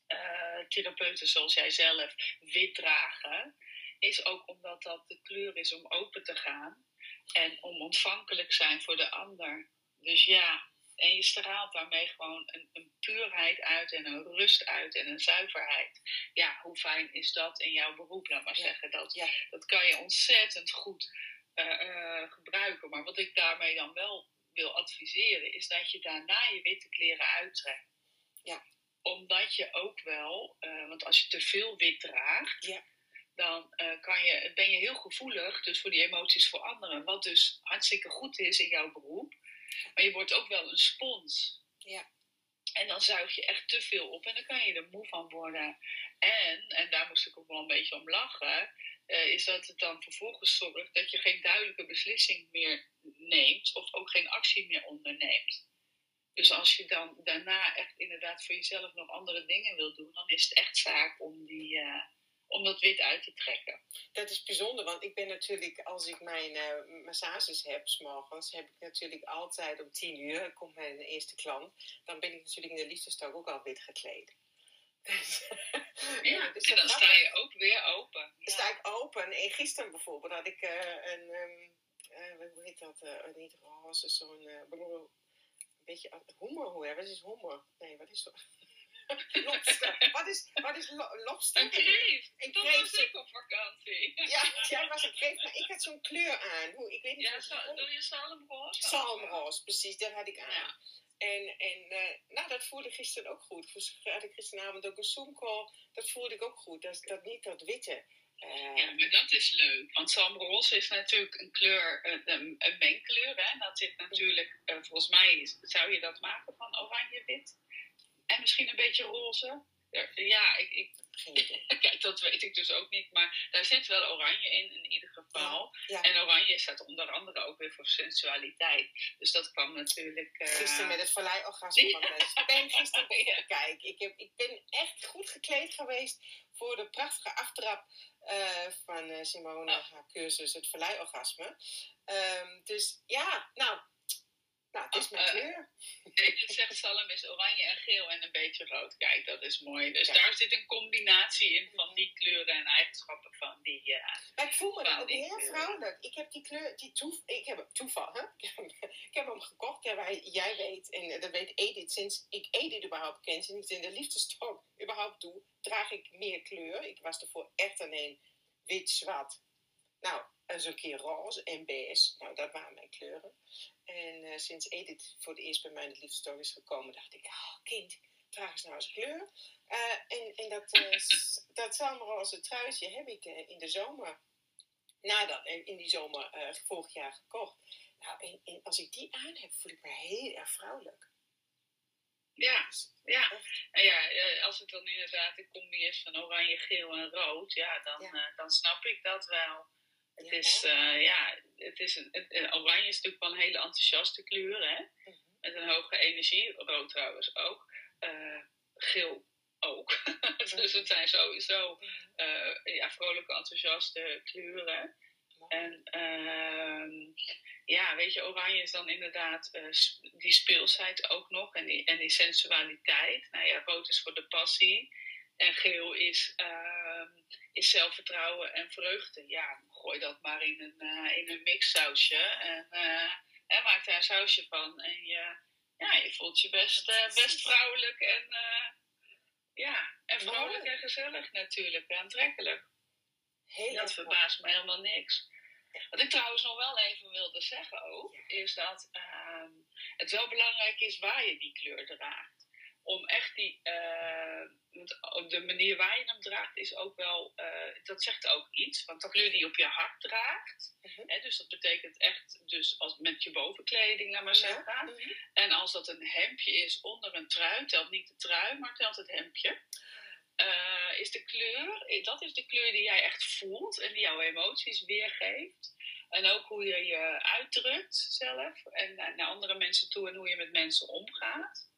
S3: uh, therapeuten zoals jij zelf wit dragen, is ook omdat dat de kleur is om open te gaan en om ontvankelijk zijn voor de ander. Dus ja, en je straalt daarmee gewoon een, een, puurheid uit en een rust uit en een zuiverheid. Ja, hoe fijn is dat in jouw beroep? Laat maar
S2: ja.
S3: zeggen. Dat,
S2: ja.
S3: dat kan je ontzettend goed uh, uh, gebruiken. Maar wat ik daarmee dan wel wil adviseren, is dat je daarna je witte kleren uittrekt.
S2: Ja.
S3: Omdat je ook wel, uh, want als je te veel wit draagt,
S2: ja.
S3: dan kan je, ben je heel gevoelig dus voor die emoties voor anderen. Wat dus hartstikke goed is in jouw beroep. Maar je wordt ook wel een spons.
S2: Ja.
S3: En dan zuig je echt te veel op en dan kan je er moe van worden. En, en daar moest ik ook wel een beetje om lachen, uh, is dat het dan vervolgens zorgt dat je geen duidelijke beslissing meer neemt of ook geen actie meer onderneemt. Dus als je dan daarna echt inderdaad voor jezelf nog andere dingen wil doen, dan is het echt zaak om die. Uh, om dat wit uit te trekken.
S2: Dat is bijzonder, want ik ben natuurlijk, als ik mijn uh, massages heb, s'morgens, heb ik natuurlijk altijd om tien uur, komt mijn eerste klant, dan ben ik natuurlijk in de liefdestok ook al wit gekleed.
S3: ja, dus en dan sta je ook weer open.
S2: Ja. sta ik open. En gisteren bijvoorbeeld had ik uh, een, um, uh, hoe heet dat, niet roze, zo'n, een beetje, hummer, hoe wat is hummer? Nee, wat is dat? Lobster. Wat is, wat is lo lobster?
S3: Een kreeft.
S2: Een
S3: kreeft. was ik op vakantie.
S2: Ja, jij was een kreeft, maar ik had zo'n kleur aan. Hoe, ik weet niet
S3: ja, zo, doe je salmroos?
S2: Salmroos, precies, dat had ik aan. Ja. En, en uh, nou, dat voelde gisteren ook goed. Had ik gisteravond ook een zoomcall. Dat voelde ik ook goed. Dat, dat niet dat witte.
S3: Uh, ja, maar dat is leuk. Want salmroos is natuurlijk een kleur, een, een mengkleur. Hè? Dat zit natuurlijk, uh, volgens mij zou je dat maken van oranje-wit. En misschien een beetje roze. Ja, ik, ik, kijk, dat weet ik dus ook niet. Maar daar zit wel oranje in, in ieder geval.
S2: Ja, ja.
S3: En oranje staat onder andere ook weer voor sensualiteit. Dus dat kwam natuurlijk... Uh...
S2: Gisteren met het vallei-orgasme van mensen. Ik ben gisteren begonnen kijken. Ik, heb, ik ben echt goed gekleed geweest voor de prachtige aftrap uh, van uh, Simone,
S3: Oh.
S2: haar cursus, het vallei-orgasme. Um, dus ja, nou... Nou, het is mijn
S3: Uh,
S2: kleur.
S3: Dit zegt Salem is oranje en geel en een beetje rood. Kijk, dat is mooi. Dus daar zit een combinatie in van die kleuren en eigenschappen van die. Uh,
S2: maar ik voel me dan ook heel vrouwelijk. Ik heb die kleur, die toef, ik heb hem toeval, hè? Ik heb hem, heb gekocht. Jij weet, en eh, dat weet Edith, sinds ik Edith überhaupt ken, sinds ik in de liefdestok überhaupt doe, draag ik meer kleur. Ik was ervoor echt alleen wit-zwart. Nou, eens een keer roze en beige. Nou, dat waren mijn kleuren. En eh, sinds Edith voor het eerst bij mij in de liefdestok is gekomen, dacht ik, oh kind, draag eens nou eens kleur. Uh, en en dat, uh, dat zalmroze truitje heb ik uh, in de zomer, nadat, in die zomer vorig jaar gekocht. Nou, en, en, als ik die aan heb, voel ik me heel erg vrouwelijk.
S3: Ja, ja. En ja, eh, als het dan inderdaad een combi is van oranje, geel en rood, ja, dan, ja. Dan snap ik dat wel. Het ja, is, uh, ja, het is een, het, oranje is natuurlijk wel een hele enthousiaste kleur, hè? Mm -hmm. Met een hoge energie. Rood trouwens ook. Uh, geel ook. dus het zijn sowieso uh, ja, vrolijke, enthousiaste kleuren. En uh, ja, weet je, oranje is dan inderdaad die speelsheid ook nog en die, en die sensualiteit. Nou ja, rood is voor de passie. En geel is, uh, is zelfvertrouwen en vreugde. Ja, gooi dat maar in een, uh, in een mixsausje. En, en maak daar een sausje van. En je, ja, je voelt je best, best vrouwelijk en, ja, en vrolijk en gezellig natuurlijk. En aantrekkelijk.
S2: Heel
S3: dat verbaast me helemaal niks. Wat ik trouwens nog wel even wilde zeggen ook, is dat uh, het wel belangrijk is waar je die kleur draagt. Om echt die, uh, de manier waar je hem draagt is ook wel, uh, dat zegt ook iets. Want de kleur die je op je hart draagt, uh -huh. hè, dus dat betekent echt dus als met je bovenkleding, laat maar zeggen.
S2: Ja. -huh.
S3: En als dat een hemdje is onder een trui, telt niet de trui, maar telt het hemdje. Uh, is de kleur, dat is de kleur die jij echt voelt en die jouw emoties weergeeft. En ook hoe je je uitdrukt zelf en naar andere mensen toe en hoe je met mensen omgaat.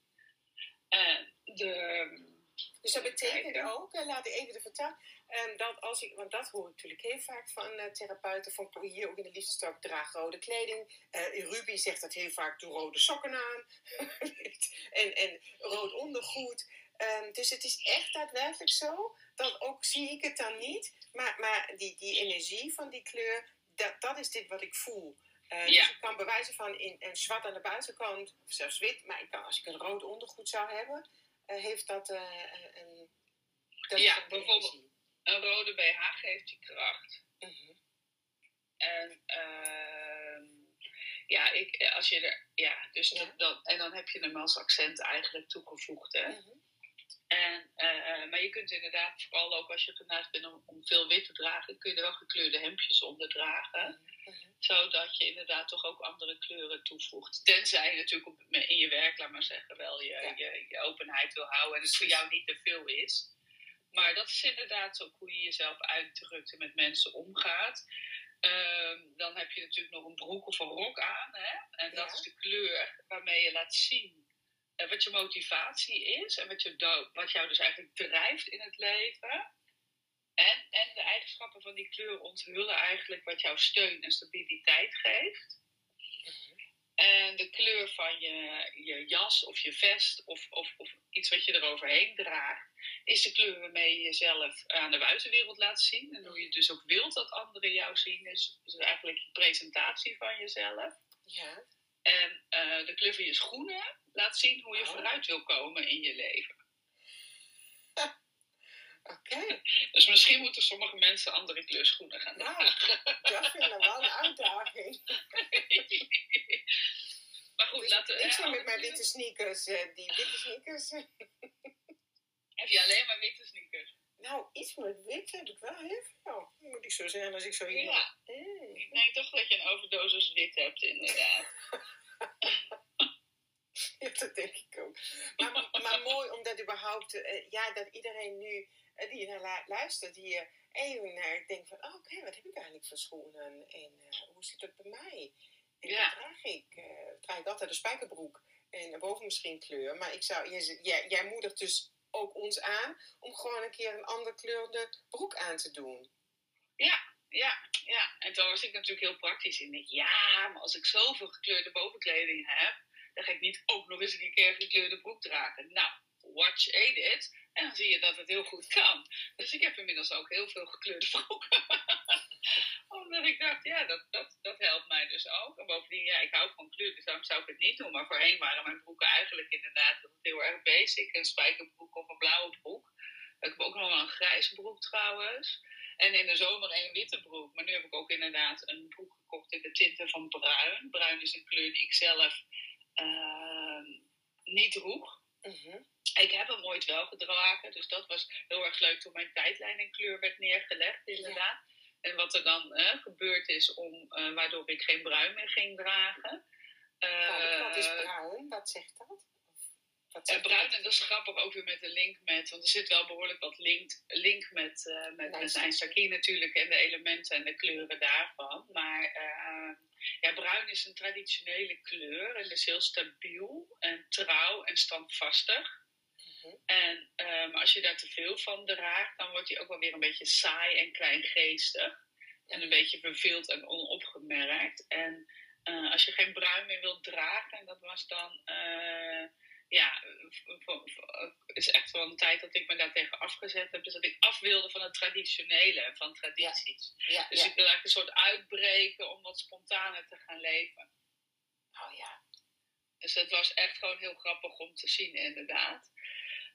S3: En de,
S2: dus dat betekent ook, laat ik even de vertellen, um, dat als ik, want dat hoor ik natuurlijk heel vaak van uh, therapeuten, van hier ook in de liefdestok, draag rode kleding. Uh, Ruby zegt dat heel vaak, doe rode sokken aan en, en rood ondergoed. Um, dus het is echt daadwerkelijk zo, dat ook zie ik het dan niet, maar, maar die, die energie van die kleur, dat, dat is dit wat ik voel. Uh, ja. Dus ik kan bewijzen van in, in zwart aan de buitenkant, of zelfs wit, maar ik kan, als ik een rood ondergoed zou hebben, uh, heeft dat uh, een. Dat
S3: ja, bijvoorbeeld een rode BH geeft je kracht.
S2: -hmm.
S3: En ehm, ja, ik, als je er, ja, dus
S2: Ja.
S3: Dat, dan, en dan heb je hem als accent eigenlijk toegevoegd, hè.
S2: -hmm.
S3: En, uh, maar je kunt inderdaad, vooral ook als je geneigd bent om, om, veel wit te dragen, kun je er wel gekleurde hemdjes onder dragen.
S2: Mm -hmm.
S3: Zodat je inderdaad toch ook andere kleuren toevoegt. Tenzij je natuurlijk op, in je werk, laat maar zeggen, wel je,
S2: Ja.
S3: je, je openheid wil houden en het voor jou niet te veel is. Maar dat is inderdaad ook hoe je jezelf uitdrukt en met mensen omgaat. Ehm, dan heb je natuurlijk nog een broek of een rok aan. Hè? En dat
S2: Ja.
S3: is de kleur waarmee je laat zien eh, wat je motivatie is en wat, je wat jou dus eigenlijk drijft in het leven. En, en de eigenschappen van die kleur onthullen eigenlijk wat jou steun en stabiliteit geeft. En de kleur van je, je jas of je vest of, of, of iets wat je eroverheen draagt, is de kleur waarmee je jezelf aan de buitenwereld laat zien. En hoe je dus ook wilt dat anderen jou zien, is, is eigenlijk je presentatie van jezelf.
S2: Ja.
S3: En uh, de kleur van je schoenen laat zien hoe je
S2: Oh.
S3: vooruit wil komen in je leven.
S2: Oké.
S3: Dus misschien moeten sommige mensen andere kleur schoenen gaan
S2: Nou,
S3: dragen.
S2: dat vind ik wel een uitdaging.
S3: maar goed,
S2: Dus
S3: laten we.
S2: ik
S3: eh,
S2: met mijn witte sneakers, eh, die witte sneakers.
S3: Heb je alleen maar witte sneakers?
S2: Nou, iets met wit heb ik wel heel veel. Moet ik zo zeggen als ik zo hier.
S3: Ja,
S2: Mm.
S3: ik denk toch dat je een overdosis wit hebt, inderdaad.
S2: Ja, dat denk ik ook. Maar, maar mooi omdat überhaupt, uh, ja, dat iedereen nu uh, die naar luistert, die uh, even naar denkt van, oh, oké, okay, wat heb ik eigenlijk voor schoenen en hoe zit het bij mij? En
S3: Ja.
S2: draag ik? draag ik altijd een spijkerbroek en boven misschien kleur, maar ik zou, jij, jij, jij moedigt dus ook ons aan om gewoon een keer een ander kleurde broek aan te doen.
S3: Ja, ja, ja. En toen was ik natuurlijk heel praktisch in. Ik, ja, maar als ik zoveel gekleurde bovenkleding heb, Dan ga ik niet ook nog eens een keer gekleurde broek dragen. Nou, watch edit. En dan zie je dat het heel goed kan. Dus ik heb inmiddels ook heel veel gekleurde broeken. Omdat ik dacht, ja, dat, dat, dat helpt mij dus ook. En bovendien, ja, ik hou van kleur, dus daarom zou ik het niet doen. Maar voorheen waren mijn broeken eigenlijk inderdaad heel erg basic. Een spijkerbroek of een blauwe broek. Ik heb ook nog wel een grijze broek trouwens. En in de zomer een witte broek. Maar nu heb ik ook inderdaad een broek gekocht in de tinten van bruin. Bruin is een kleur die ik zelf uh, niet droeg.
S2: Mhm.
S3: Ik heb hem ooit wel gedragen, dus dat was heel erg leuk toen mijn tijdlijn in kleur werd neergelegd, inderdaad. En wat er dan eh, gebeurd is, om, uh, waardoor ik geen bruin meer ging dragen.
S2: Uh, wat is bruin? Wat zegt dat?
S3: Wat zegt bruin, en dat is grappig ook weer met de link met, want er zit wel behoorlijk wat link, link met, met, met zijn saki natuurlijk en de elementen en de kleuren daarvan. Maar ja, bruin is een traditionele kleur en is heel stabiel en trouw en standvastig. En um, als je daar te veel van draagt, dan wordt hij ook wel weer een beetje saai en kleingeestig. En een beetje verveeld en onopgemerkt. En uh, als je geen bruin meer wilt dragen, en dat was dan, uh, ja, is echt wel een tijd dat ik me daar tegen afgezet heb. Dus dat ik af wilde van het traditionele van tradities.
S2: Ja. Ja,
S3: dus
S2: ja.
S3: ik wil eigenlijk een soort uitbreken om wat spontaner te gaan leven.
S2: Oh ja.
S3: Dus het was echt gewoon heel grappig om te zien, inderdaad.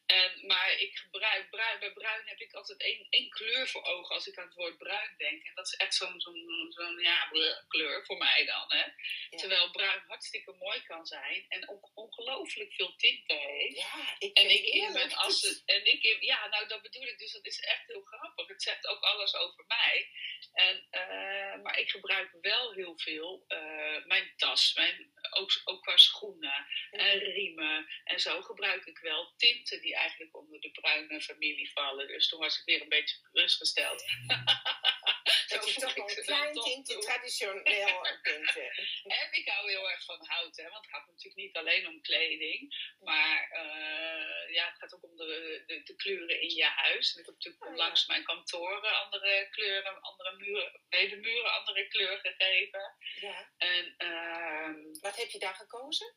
S3: En, maar ik gebruik bruin. Bij bruin heb ik altijd één, één kleur voor ogen als ik aan het woord bruin denk. En dat is echt zo'n ja, kleur voor mij dan. Hè?
S2: Ja.
S3: Terwijl bruin hartstikke mooi kan zijn en ook ongelooflijk veel tinten heeft.
S2: Ja, ik
S3: En ik in mijn assen. En ik in, ja, nou dat bedoel ik dus. Dat is echt heel grappig. Het zegt ook alles over mij. En, uh, maar ik gebruik wel heel veel uh, mijn tas, mijn, ook, ook qua schoenen en riemen. En zo gebruik ik wel tinten die eigenlijk onder de bruine familie vallen. Dus toen was ik weer een beetje gerustgesteld.
S2: Dat je toch een klein tintje traditioneel tinten.
S3: En ik hou heel erg van hout, hè, want het gaat natuurlijk niet alleen om kleding. Maar uh, ja, het gaat ook om de, de, de, kleuren in je huis. Ik heb natuurlijk
S2: Oh,
S3: langs mijn kantoren andere kleuren, andere muren, nee, de muren andere kleur gegeven.
S2: Ja.
S3: En, uh,
S2: Wat heb je daar gekozen?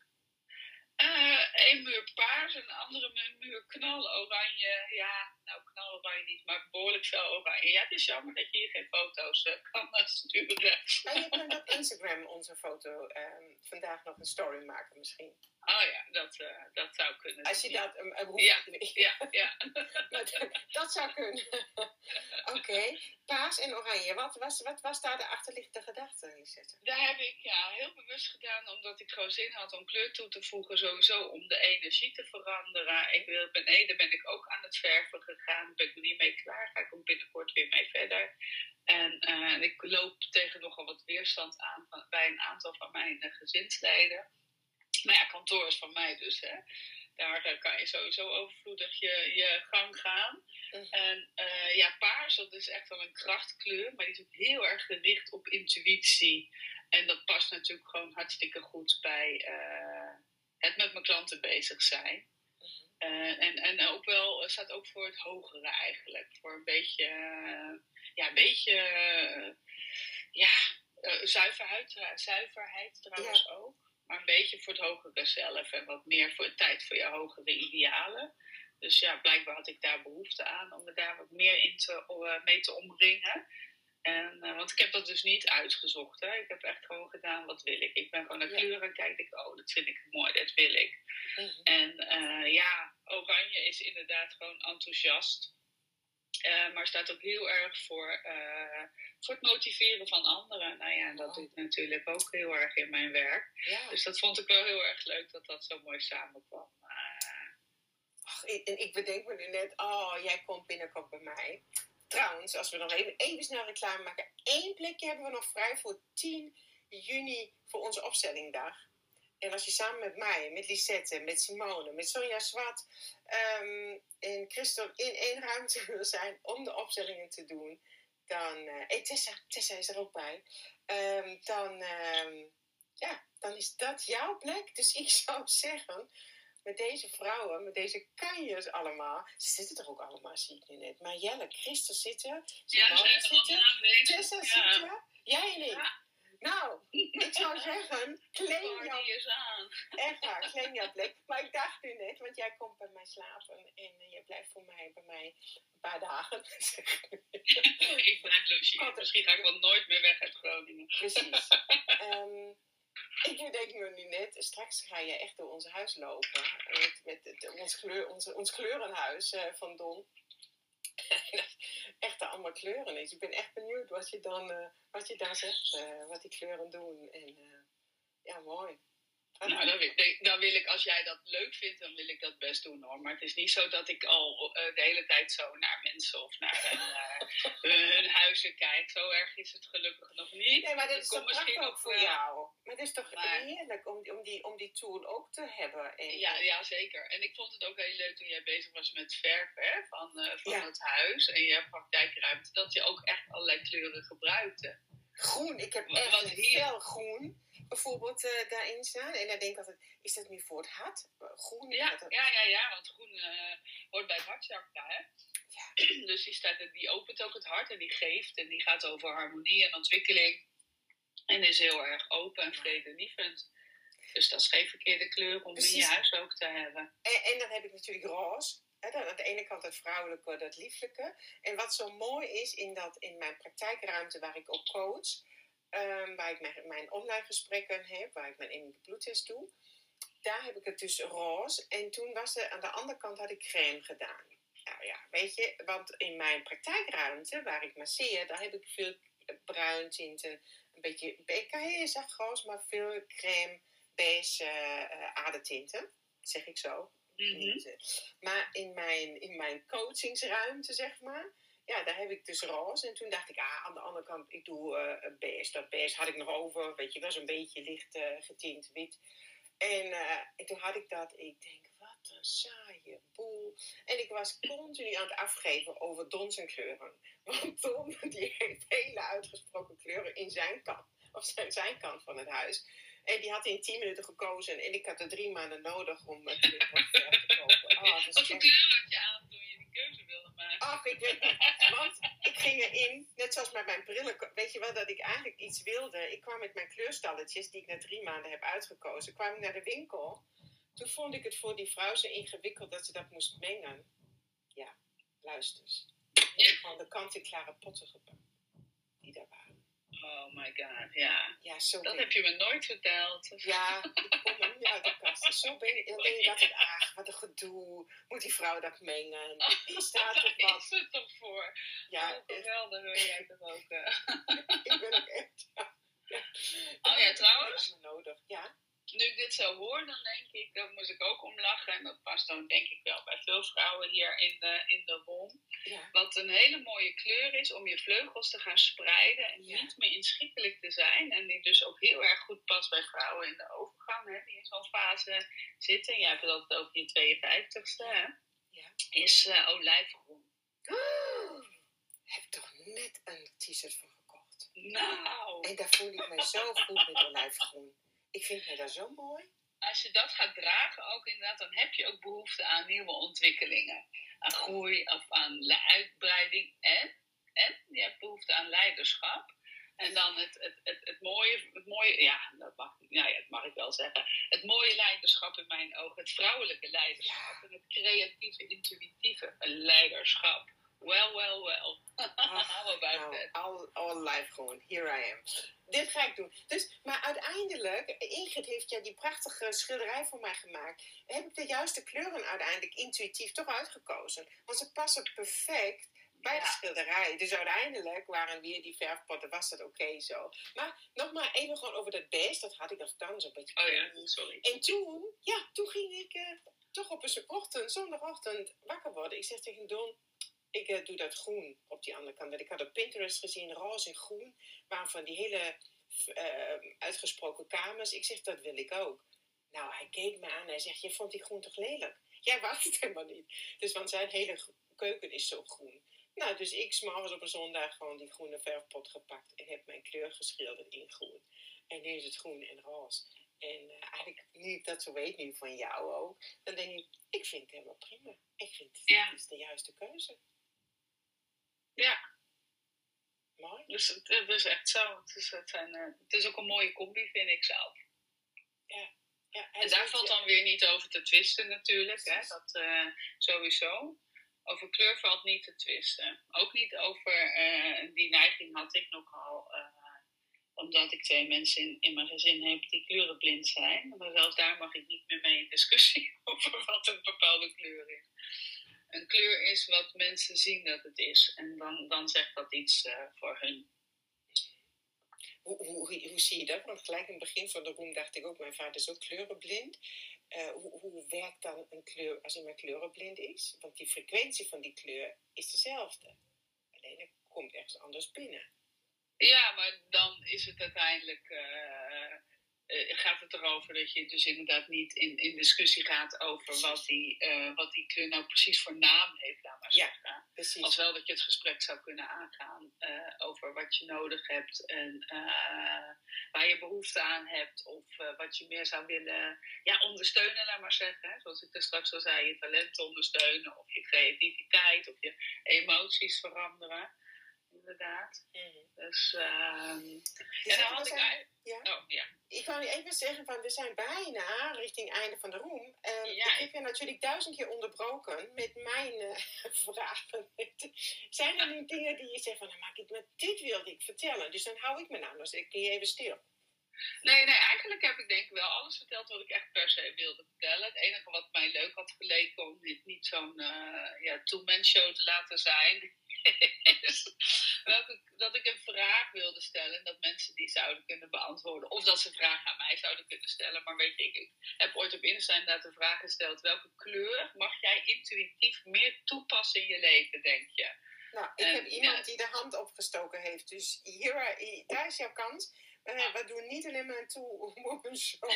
S3: Eén muur paars en een andere muur knaloranje. Ja, nou knaloranje niet, maar behoorlijk veel oranje. Ja, het is jammer dat je hier geen foto's uh, kan sturen.
S2: Maar je kunt op Instagram onze foto um, vandaag nog een story maken misschien.
S3: Oh ja, dat, uh, dat zou kunnen.
S2: Als je dat um, um,
S3: ja, ja, ja.
S2: dat, dat zou kunnen. Oké, okay. paars en oranje. Wat was, wat was daar de achterliggende gedachte, Lisette?
S3: Daar heb ik ja, heel bewust gedaan, omdat ik gewoon zin had om kleur toe te voegen. Sowieso om de energie te veranderen. Ik wil, ben Ede ben ik ook aan het verven gegaan. Ben ik er niet mee klaar. Ga ik ook binnenkort weer mee verder. En uh, ik loop tegen nogal wat weerstand aan van, bij een aantal van mijn uh, gezinsleden. Maar ja, kantoor is van mij dus. Hè. Daar uh, kan je sowieso overvloedig je, je gang gaan.
S2: Mhm.
S3: En uh, ja, paars, dat is echt wel een krachtkleur. Maar die is ook heel erg gericht op intuïtie. En dat past natuurlijk gewoon hartstikke goed bij uh, het met mijn klanten bezig zijn. Uh, en, en ook wel, staat ook voor het hogere eigenlijk. Voor een beetje, ja, een beetje, ja, zuiverheid, zuiverheid trouwens
S2: Ja.
S3: ook. Maar een beetje voor het hogere zelf en wat meer voor tijd voor je hogere idealen. Dus ja, blijkbaar had ik daar behoefte aan om me daar wat meer in te, uh, mee te omringen. En, uh, want ik heb dat dus niet uitgezocht. Hè. Ik heb echt gewoon gedaan, wat wil ik? Ik ben gewoon naar
S2: Ja.
S3: kleuren en kijk ik, oh, dat vind ik mooi, dat wil ik.
S2: Mhm.
S3: En uh, ja, oranje is inderdaad gewoon enthousiast. Uh, maar staat ook heel erg voor, uh, voor het motiveren van anderen. Nou ja, dat
S2: Oh.
S3: doe ik natuurlijk ook heel erg in mijn werk.
S2: Ja.
S3: Dus dat vond ik wel heel erg leuk dat dat zo mooi samenkwam.
S2: Ach, en ik bedenk me nu net, oh, jij komt binnenkort bij mij. Trouwens, als we nog even, even snel reclame maken. Eén plekje hebben we nog vrij voor 10 juni voor onze opstellingdag. En als je samen met mij, met Lisette, met Simone, met Sonja Zwart um, en Christophe in één ruimte wil zijn om de opstellingen te doen, dan. Uh, hey, Tessa, Tessa is er ook bij. Um, dan, um, ja, dan is dat jouw plek. Dus ik zou zeggen, met deze vrouwen, met deze kanjers allemaal, ze zitten er ook allemaal, zie ik nu net. Maar Jelle, Christel zitten, Simone
S3: ja,
S2: zitten, Tessa
S3: ja.
S2: zitten, jij en ik.
S3: Ja.
S2: Nou, ik zou zeggen, claim jouw,
S3: is aan.
S2: echt waar, claim jouw plek. Maar ik dacht nu net, want jij komt bij mij slapen en eh, je blijft voor mij bij mij een paar dagen.
S3: ik blijf logeren. Misschien ga ik wel nooit meer weg uit Groningen.
S2: Precies. Ehm, ik bedenk me nu net, straks ga je echt door ons huis lopen. Met, met het- ons, kleur, onze, ons kleurenhuis eh, van Don. echt allemaal kleuren is. Ik ben echt benieuwd wat je dan, eh, wat je dan zegt, eh, wat die kleuren doen. En eh, ja, mooi.
S3: Nou, dan wil, ik- dan wil ik, als jij dat leuk vindt, dan wil ik dat best doen hoor. Maar het is niet zo dat ik al eh, de hele tijd zo naar mensen of naar hun, eh, hun, hun huizen kijk. Zo erg is het gelukkig nog niet.
S2: Nee, maar dat is
S3: komt misschien
S2: ook voor
S3: wel.
S2: jou. Maar het is toch
S3: Maar-
S2: heerlijk om, om, die, om die tool ook te hebben. En,
S3: Ja, ja, zeker. En ik vond het ook heel leuk toen jij bezig was met verven hè, van, eh, van
S2: Ja.
S3: het huis en je praktijkruimte, dat je ook echt allerlei kleuren gebruikte.
S2: Groen, ik heb echt fel groen bijvoorbeeld eh, daarin staan. En dan denk ik altijd, is dat nu voor het hart? Groen?
S3: Ja,
S2: dat-
S3: ja, ja, ja want groen eh, hoort bij het hartchakra, hè? Dus die, staat, die opent ook het hart en die geeft en die gaat over harmonie en ontwikkeling. En is heel erg open en vredelievend. Dus dat is geen verkeerde kleur om in je huis ook te hebben.
S2: En, en dan heb ik natuurlijk roze. Hè, dan aan de ene kant het vrouwelijke, dat lieflijke. En wat zo mooi is in, dat, in mijn praktijkruimte waar ik ook coach, ehm, waar ik mijn, mijn online gesprekken heb, waar ik mijn innerlijke bloedtest doe, daar heb ik het dus roze. En toen was er aan de andere kant had ik crème gedaan. Nou ja, weet je, want in mijn praktijkruimte waar ik masseer, daar heb ik veel bruin tinten, een beetje, heel zacht roze, maar veel crème, beige eh, eh, adertinten, zeg ik zo.
S3: Mhm.
S2: Eh, Maar in mijn, in mijn coachingsruimte, zeg maar, ja, daar heb ik dus roze. En toen dacht ik, ah, aan de andere kant, ik doe eh beige. Dat beige had ik nog over, weet je wel, zo'n beetje licht eh, getint wit. En, eh, en toen had ik dat, ik denk, wat een saaie boel. En ik was continu aan het afgeven over Don's en kleuren. Want Don, die heeft hele uitgesproken kleuren in zijn kant, of zijn, zijn kant van het huis. En die had in 10 minuten gekozen en ik had er drie maanden nodig om het te kopen. Oh, dat is echt-
S3: kleur had je aan keuze wilde maken?
S2: Ach, ik weet niet. Want ik ging erin, net zoals met mijn brillen. Weet je wel dat ik eigenlijk iets wilde? Ik kwam met mijn kleurstalletjes, die ik na drie maanden heb uitgekozen. kwam ik naar de winkel. Toen vond ik het voor die vrouw zo ingewikkeld dat ze dat moest mengen. Ja, luister eens. Gewoon de kant-en-klare potten. Die daar waren.
S3: Oh my god, ja.
S2: Ja, zo
S3: Dat
S2: ben
S3: heb je me nooit verteld.
S2: Ja, ik kom er uit de kast. Zo ben ik. Dan denk ik altijd, ach, wat een gedoe. Moet die vrouw dat mengen? Die staat toch wat?
S3: is het toch voor?
S2: Ja,
S3: oh, geweldig, wil jij toch ook. eh.
S2: ik ben ook echt... Ja.
S3: Oh ja, trouwens.
S2: Dat is nodig. Ja.
S3: Nu ik dit zo hoor, dan denk ik, dan moet ik ook om lachen. En dat past dan denk ik wel bij veel vrouwen hier in de, in de.
S2: Ja.
S3: Wat een hele mooie kleur is om je vleugels te gaan spreiden en
S2: Ja.
S3: niet meer inschikkelijk te zijn. En die dus ook heel erg goed past bij vrouwen in de overgang, hè, die in zo'n fase zitten. Jij hebt het altijd over je 52ste, hè?
S2: Ja.
S3: Is eh, olijfgroen.
S2: Oh, heb ik toch net een t-shirt van gekocht.
S3: Nou,
S2: En daar voel ik me zo goed met olijfgroen. Ik vind me dat zo mooi.
S3: als je dat gaat dragen ook inderdaad, dan heb je ook behoefte aan nieuwe ontwikkelingen. Aan groei of aan uitbreiding. En, en je hebt behoefte aan leiderschap. En dan het, het, het, het, mooie, het mooie, ja dat, mag, ja, ja, dat mag ik wel zeggen. Het mooie leiderschap in mijn ogen. Het vrouwelijke leiderschap. En het creatieve, intuïtieve leiderschap. Well, well, well. How about
S2: Nou,
S3: that?
S2: all, all life gewoon. Here I am. Dit ga ik doen. Dus, maar uiteindelijk, Ingrid heeft ja die prachtige schilderij voor mij gemaakt. Heb ik de juiste kleuren uiteindelijk intuïtief toch uitgekozen. Want ze passen perfect bij de schilderij. Dus uiteindelijk waren weer die verfpotten, was dat oké zo. Maar nog maar even gewoon over dat beest. Dat had ik als dan zo'n beetje.
S3: Oh ja, sorry.
S2: En toen, ja, toen ging ik eh, toch op een ochtend, zondagochtend wakker worden. Ik zeg tegen Don, ik eh, doe dat groen op die andere kant. Want ik had op Pinterest gezien, roze en groen, waren van die hele eh, uitgesproken kamers. Ik zeg, dat wil ik ook. Nou, hij keek me aan. Hij zegt, je vond die groen toch lelijk? Jij wou het helemaal niet. Dus want zijn hele keuken is zo groen. Nou, dus ik s'morgens op een zondag gewoon die groene verfpot gepakt en heb mijn kleur geschilderd in groen. En nu is het groen en roze. En eh, eigenlijk, nu ik dat zo weet, nu van jou ook, dan denk ik, ik vind het helemaal prima. Ik vind het,
S3: Ja.
S2: het is de juiste keuze.
S3: Ja.
S2: Mooi.
S3: Dus het, het is echt zo. Het is, het, zijn, eh, het is ook een mooie combi, vind ik zelf.
S2: Ja,
S3: En daar valt dan weer niet over te twisten natuurlijk. Hè? Dat eh, sowieso. Over kleur valt niet te twisten. Ook niet over eh, die neiging had ik nogal. eh omdat ik twee mensen in, in mijn gezin heb die kleurenblind zijn. Maar zelfs daar mag ik niet meer mee in discussie over wat een bepaalde kleur is. Een kleur is wat mensen zien dat het is. En dan, dan zegt dat iets eh, voor hun.
S2: Hoe, hoe, hoe zie je dat? Want gelijk in het begin van de room dacht ik ook, mijn vader is ook kleurenblind. Eh, hoe, hoe werkt dan een kleur als iemand kleurenblind is? Want die frequentie van die kleur is dezelfde. Alleen het komt ergens anders binnen.
S3: Ja, maar dan is het uiteindelijk. eh, eh, gaat het erover dat je dus inderdaad niet in, in discussie gaat over wat die, eh, wat die kleur nou precies voor naam heeft, laat maar
S2: Ja.
S3: zeggen.
S2: Precies.
S3: Als wel dat je het gesprek zou kunnen aangaan eh, over wat je nodig hebt en waar je behoefte aan hebt of wat je meer zou willen ja, ondersteunen, laat maar zeggen. Hè? Zoals ik er straks al zei, je talenten ondersteunen of je creativiteit of je emoties veranderen. Inderdaad.
S2: Mhm.
S3: Dus, ehm
S2: Je
S3: en dan had ik
S2: ja?
S3: Oh, ja.
S2: Ik wou je even zeggen, van, we zijn bijna richting het einde van de room. Ehm,
S3: Ja.
S2: Ik heb je natuurlijk duizend keer onderbroken met mijn eh, vragen. zijn er nu dingen die je zegt van, nou, maar dit wilde ik vertellen. Dus dan hou ik me nou, dus ik kun je even stil.
S3: Nee, nee, eigenlijk heb ik denk ik wel alles verteld wat ik echt per se wilde vertellen. Het enige wat mij leuk had geleken om dit niet zo'n eh ja, two-man show te laten zijn, is dat ik een vraag wilde stellen en dat mensen die zouden kunnen beantwoorden. Of dat ze vragen aan mij zouden kunnen stellen. Maar weet je, ik, ik heb ooit op Insta inderdaad de vraag gesteld, welke kleur mag jij intuïtief meer toepassen in je leven, denk je?
S2: Nou, ik
S3: En,
S2: heb iemand
S3: ja.
S2: die de hand opgestoken heeft. Dus hier, eh, daar is jouw kans. Eh, we doen niet alleen maar een two-woman show.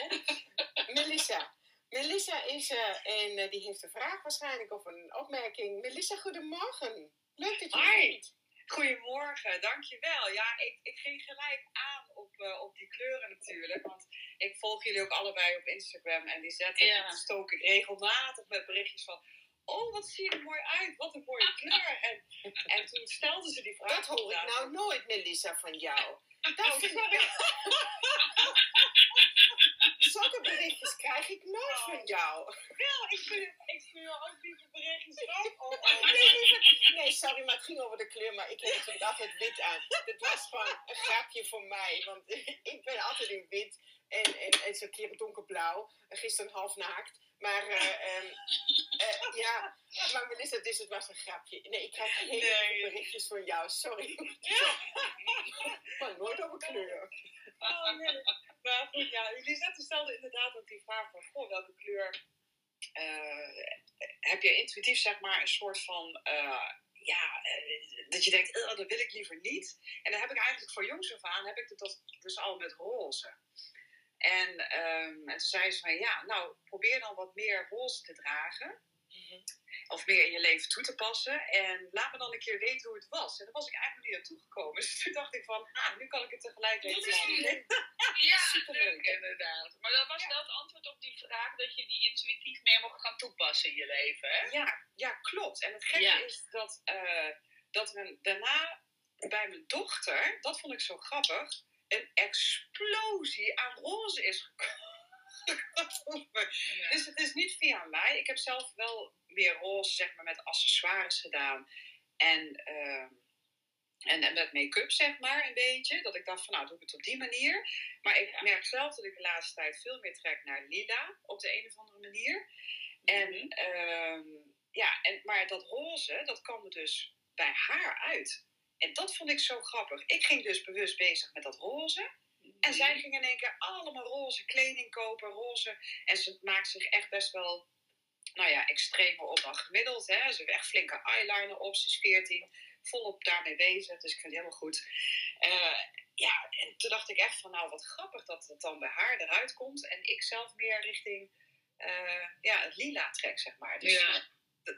S2: Melissa. Melissa is er en eh, die heeft een vraag waarschijnlijk of een opmerking. Melissa, goedemorgen. Leuk dat je
S4: Hi.
S2: bent.
S4: Goedemorgen, dankjewel. Ja, ik, ik ging gelijk aan op, eh, op die kleuren natuurlijk. Want ik volg jullie ook allebei op Instagram. En die zetten,
S3: Ja.
S4: stook ik regelmatig met berichtjes van... Oh, wat zie je er mooi uit. Wat een mooie kleur. En, en toen stelden ze die vraag.
S2: Dat hoor ik nou nooit, Melissa, van jou. Dat
S4: Oh,
S2: vind ik... Zulke berichtjes krijg ik nooit
S4: Oh.
S2: van jou.
S4: Wel, ik stuur, ik stuur ook lieve berichtjes. Oh, oh.
S2: Nee, sorry, maar het ging over de kleur. Maar ik heb natuurlijk altijd wit aan. Dit was gewoon een grapje voor mij. Want ik ben altijd in wit. En, en, en zo'n keer donkerblauw. En gisteren half naakt. Maar eh, ehm, eh, ja, maar Melissa, dus het was een grapje. Nee, ik krijg
S4: Nee.
S2: lieve berichtjes van jou. Sorry. Maar nooit over kleur.
S4: Oh, nee. Maar goed, ja, Lisette stelde inderdaad ook die vraag van, goh, welke kleur eh, heb je intuïtief, zeg maar, een soort van, ja, dat je denkt, "Eh, dat wil ik liever niet. En dan heb ik eigenlijk voor jongs af aan, heb ik dat dus al met roze. En, ehm, en toen zei ze van, ja, nou, probeer dan wat meer roze te dragen. Of meer in je leven toe te passen. En laat me dan een keer weten hoe het was. En daar was ik eigenlijk niet naartoe gekomen. Dus toen dacht ik van, ah, nu kan ik het tegelijk weten.
S3: Ja,
S2: Superleuk.
S3: leuk inderdaad. Maar dat was
S4: Ja.
S3: wel het antwoord op die vraag dat je die intuïtief meer mocht gaan toepassen in je leven, hè?
S4: Ja, ja, klopt. En het gekke
S3: Ja.
S4: is dat, eh, dat we daarna bij mijn dochter, dat vond ik zo grappig, een explosie aan roze is gekomen.
S3: Ja.
S4: Dus het is niet via mij. Ik heb zelf wel weer roze, zeg maar, met accessoires gedaan. En, ehm, en, en met make-up, zeg maar, een beetje. Dat ik dacht van, nou, doe ik het op die manier. Maar ik
S3: Ja.
S4: merk zelf dat ik de laatste tijd veel meer trek naar lila, op de een of andere manier. En, ehm, ja, en, maar dat roze, dat kwam er dus bij haar uit. En dat vond ik zo grappig. Ik ging dus bewust bezig met dat roze. En zij ging in één keer allemaal roze kleding kopen, roze. En ze maakt zich echt best wel, nou ja, extremer op dan gemiddeld. Hè? Ze heeft echt flinke eyeliner op, ze is 14. Volop daarmee bezig, dus ik vind het helemaal goed. Eh, ja, en toen dacht ik echt van, nou wat grappig dat het dan bij haar eruit komt. En ik zelf meer richting, eh, ja, het lila trek, zeg maar. Dus
S3: Ja.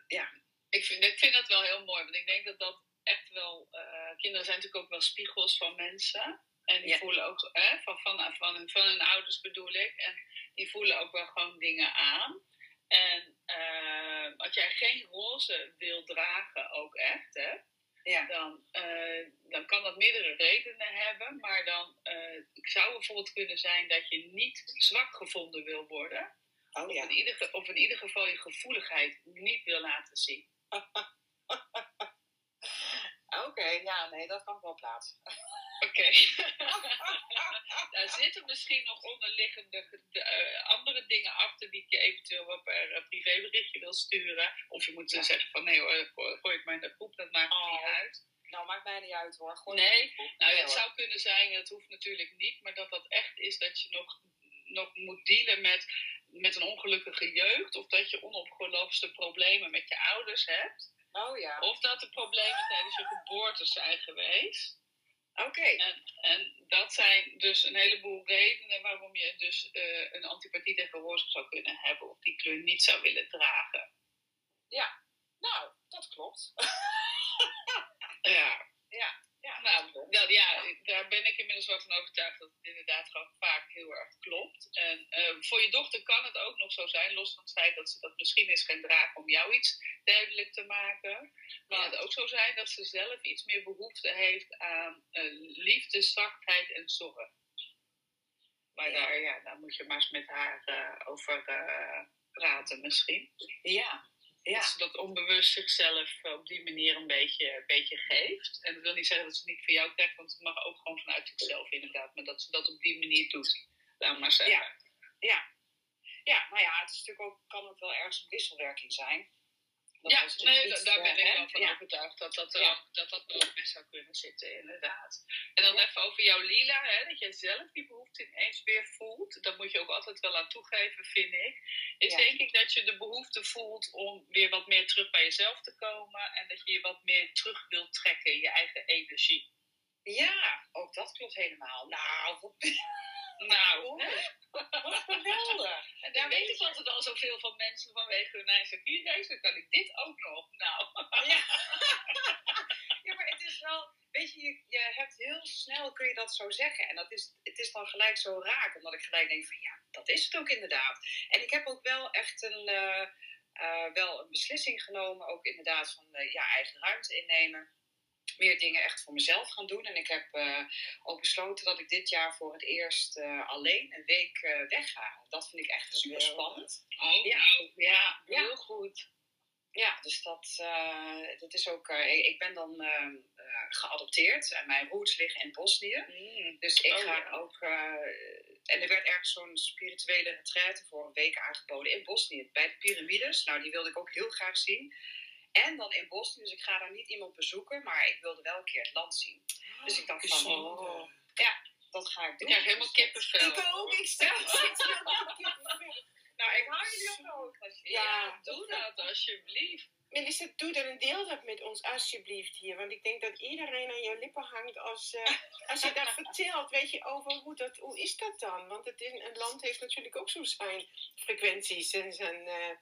S4: ja,
S3: Ik vind, ik vind dat wel heel mooi, want ik denk dat dat echt wel. eh, kinderen zijn natuurlijk ook wel spiegels van mensen. En die
S4: Ja.
S3: voelen ook, hè, van, van, van, van hun ouders bedoel ik. En die voelen ook wel gewoon dingen aan. En eh, als jij geen roze wil dragen, ook echt, hè. ja. dan, uh, dan kan dat meerdere redenen hebben. Maar dan uh, zou bijvoorbeeld kunnen zijn dat je niet zwak gevonden wil worden. Oh, ja. of, in ieder, of in ieder geval je gevoeligheid niet wil laten zien.
S4: Oké, ja, nee, dat kan wel plaatsen.
S3: Oké. Daar zitten misschien nog onderliggende uh, andere dingen achter die ik je eventueel op een uh, privéberichtje wil sturen. Of je moet ja. zeggen van nee hoor, gooi ik maar in de groep, dat maakt oh. niet uit.
S4: Nou, maakt mij niet uit hoor.
S3: Gooi nee, nou, het zou kunnen zijn, het hoeft natuurlijk niet, maar dat dat echt is dat je nog, nog moet dealen met, met een ongelukkige jeugd. Of dat je onopgeloste problemen met je ouders hebt.
S4: Oh ja.
S3: Of dat er problemen tijdens je geboorte zijn geweest.
S4: Oké.
S3: En, en dat zijn dus een heleboel redenen waarom je dus uh, een antipathie tegen roze zou kunnen hebben of die kleur niet zou willen dragen.
S4: Ja, nou, dat klopt.
S3: ja. Ja. Ja, nou, ja, daar ben ik inmiddels wel van overtuigd dat het inderdaad gewoon vaak heel erg klopt. En uh, voor je dochter kan het ook nog zo zijn, los van het feit dat ze dat misschien is gaan dragen om jou iets duidelijk te maken. Kan het ook zo zijn dat ze zelf iets meer behoefte heeft aan uh, liefde, zachtheid en zorg. Maar ja. daar, ja, daar moet je maar eens met haar uh, over praten misschien.
S4: Ja,
S3: ja. Dat ze dat onbewust zichzelf eh, op die manier een beetje, een beetje geeft. En dat wil niet zeggen dat ze het niet voor jou krijgt, want het mag ook gewoon vanuit zichzelf inderdaad. Maar dat ze dat op die manier doet, laat maar zeggen.
S4: Ja, ja. ja nou ja, het is natuurlijk ook, kan ook wel ergens een wisselwerking zijn
S3: ja, nee, daar ben ik wel van overtuigd dat dat, er ook, dat dat ook best zou kunnen zitten, inderdaad. En dan even over jouw lila, hè, dat jij zelf die behoefte ineens weer voelt. Dat moet je ook altijd wel aan toegeven, vind ik. Is denk ik dat je de behoefte voelt om weer wat meer terug bij jezelf te komen. En dat je je wat meer terug wilt trekken in je eigen energie.
S4: Ja, ook dat klopt helemaal. Nou,
S3: nou,
S4: wat geweldig.
S3: En dan weet ik altijd al zoveel van mensen vanwege hun eigen vierreis. kan ik dit ook nog. Nou.
S4: Ja. ja, maar het is wel, weet je, je, je, hebt heel snel kun je dat zo zeggen. En dat is, het is dan gelijk zo raak, omdat ik gelijk denk van ja, dat is het ook inderdaad. En ik heb ook wel echt een, uh, uh, wel een beslissing genomen, ook inderdaad van uh, ja, eigen ruimte innemen meer dingen echt voor mezelf gaan doen. En ik heb uh, ook besloten dat ik dit jaar voor het eerst uh, alleen een week uh, wegga. Dat vind ik echt super spannend.
S3: Oh, ja. Nou, ja, heel goed.
S4: Ja, dus dat, dat is ook. ik ben dan ehm, geadopteerd en mijn roots liggen in Bosnië. Mm. Dus ik oh, ga ja. ook. en er werd ergens zo'n spirituele retraite voor een week aangeboden in Bosnië bij de piramides. Nou, die wilde ik ook heel graag zien. En dan in Bosnië, dus ik ga daar niet iemand bezoeken, maar ik wilde wel een keer het land zien. dus ik dacht van, oh, ja, dat ga ik doen.
S3: Ja, helemaal kippenvel.
S4: Ik ook, ik stel Nou, ik hou jullie de hoogte.
S3: Ja, ja, doe dat alsjeblieft.
S2: Melissa, doe dan en deel dat met ons alsjeblieft hier. Want ik denk dat iedereen aan je lippen hangt als, uh, als je dat vertelt. Weet je, over hoe, dat, hoe is dat dan? Want het in, een land heeft natuurlijk ook zo'n zijn frequenties en zijn... Uh,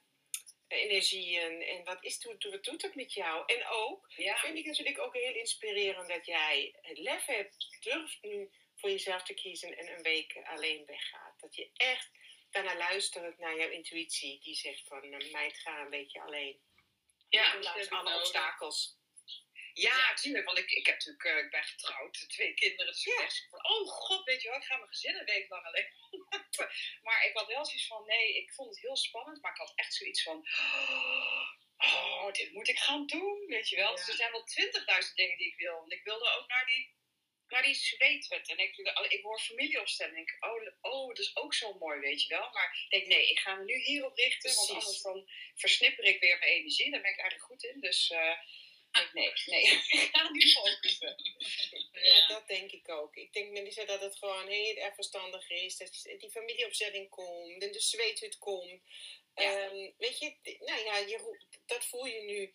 S2: energie en, wat, is, wat doet dat met jou? En ook ja. vind ik natuurlijk ook heel inspirerend dat jij het lef hebt, durft nu voor jezelf te kiezen en een week alleen weggaat. Dat je echt daarna luistert naar jouw intuïtie die zegt van uh, meid ga een beetje alleen.
S4: Ja, ondanks alle obstakels. Ja, tuurlijk. Want ik, ik heb natuurlijk, uh, ik ben getrouwd, twee kinderen. Dus ja. ik van, oh god, weet je wel, ik ga mijn gezin een week lang alleen. maar ik had wel zoiets van, nee, ik vond het heel spannend. Maar ik had echt zoiets van, oh, dit moet ik gaan doen, weet je wel. Dus er zijn wel twintigduizend dingen die ik wil. Want ik wilde ook naar die, naar die zweethut. En ik, ik hoor familieopstelling. En ik oh, oh, dat is ook zo mooi, weet je wel. Maar ik denk, nee, ik ga me nu hierop richten. Precies. Want anders dan versnipper ik weer mijn energie. Daar ben ik eigenlijk goed in. Dus... Uh, Nee, nee, ik ga niet focussen.
S2: Ja. dat denk ik ook. Ik denk, Melissa, dat het gewoon heel erg verstandig is. Dat die familieopzetting komt en de zweethut komt. Ja. Um, weet je, nou ja, je, dat voel je nu.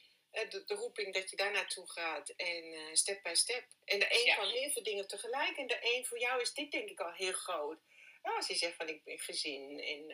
S2: De, de, roeping dat je daar naartoe gaat en uh, step by step. En de een ja. kan heel veel dingen tegelijk en de een voor jou is dit denk ik al heel groot. Nou, als je zegt van ik ben gezin en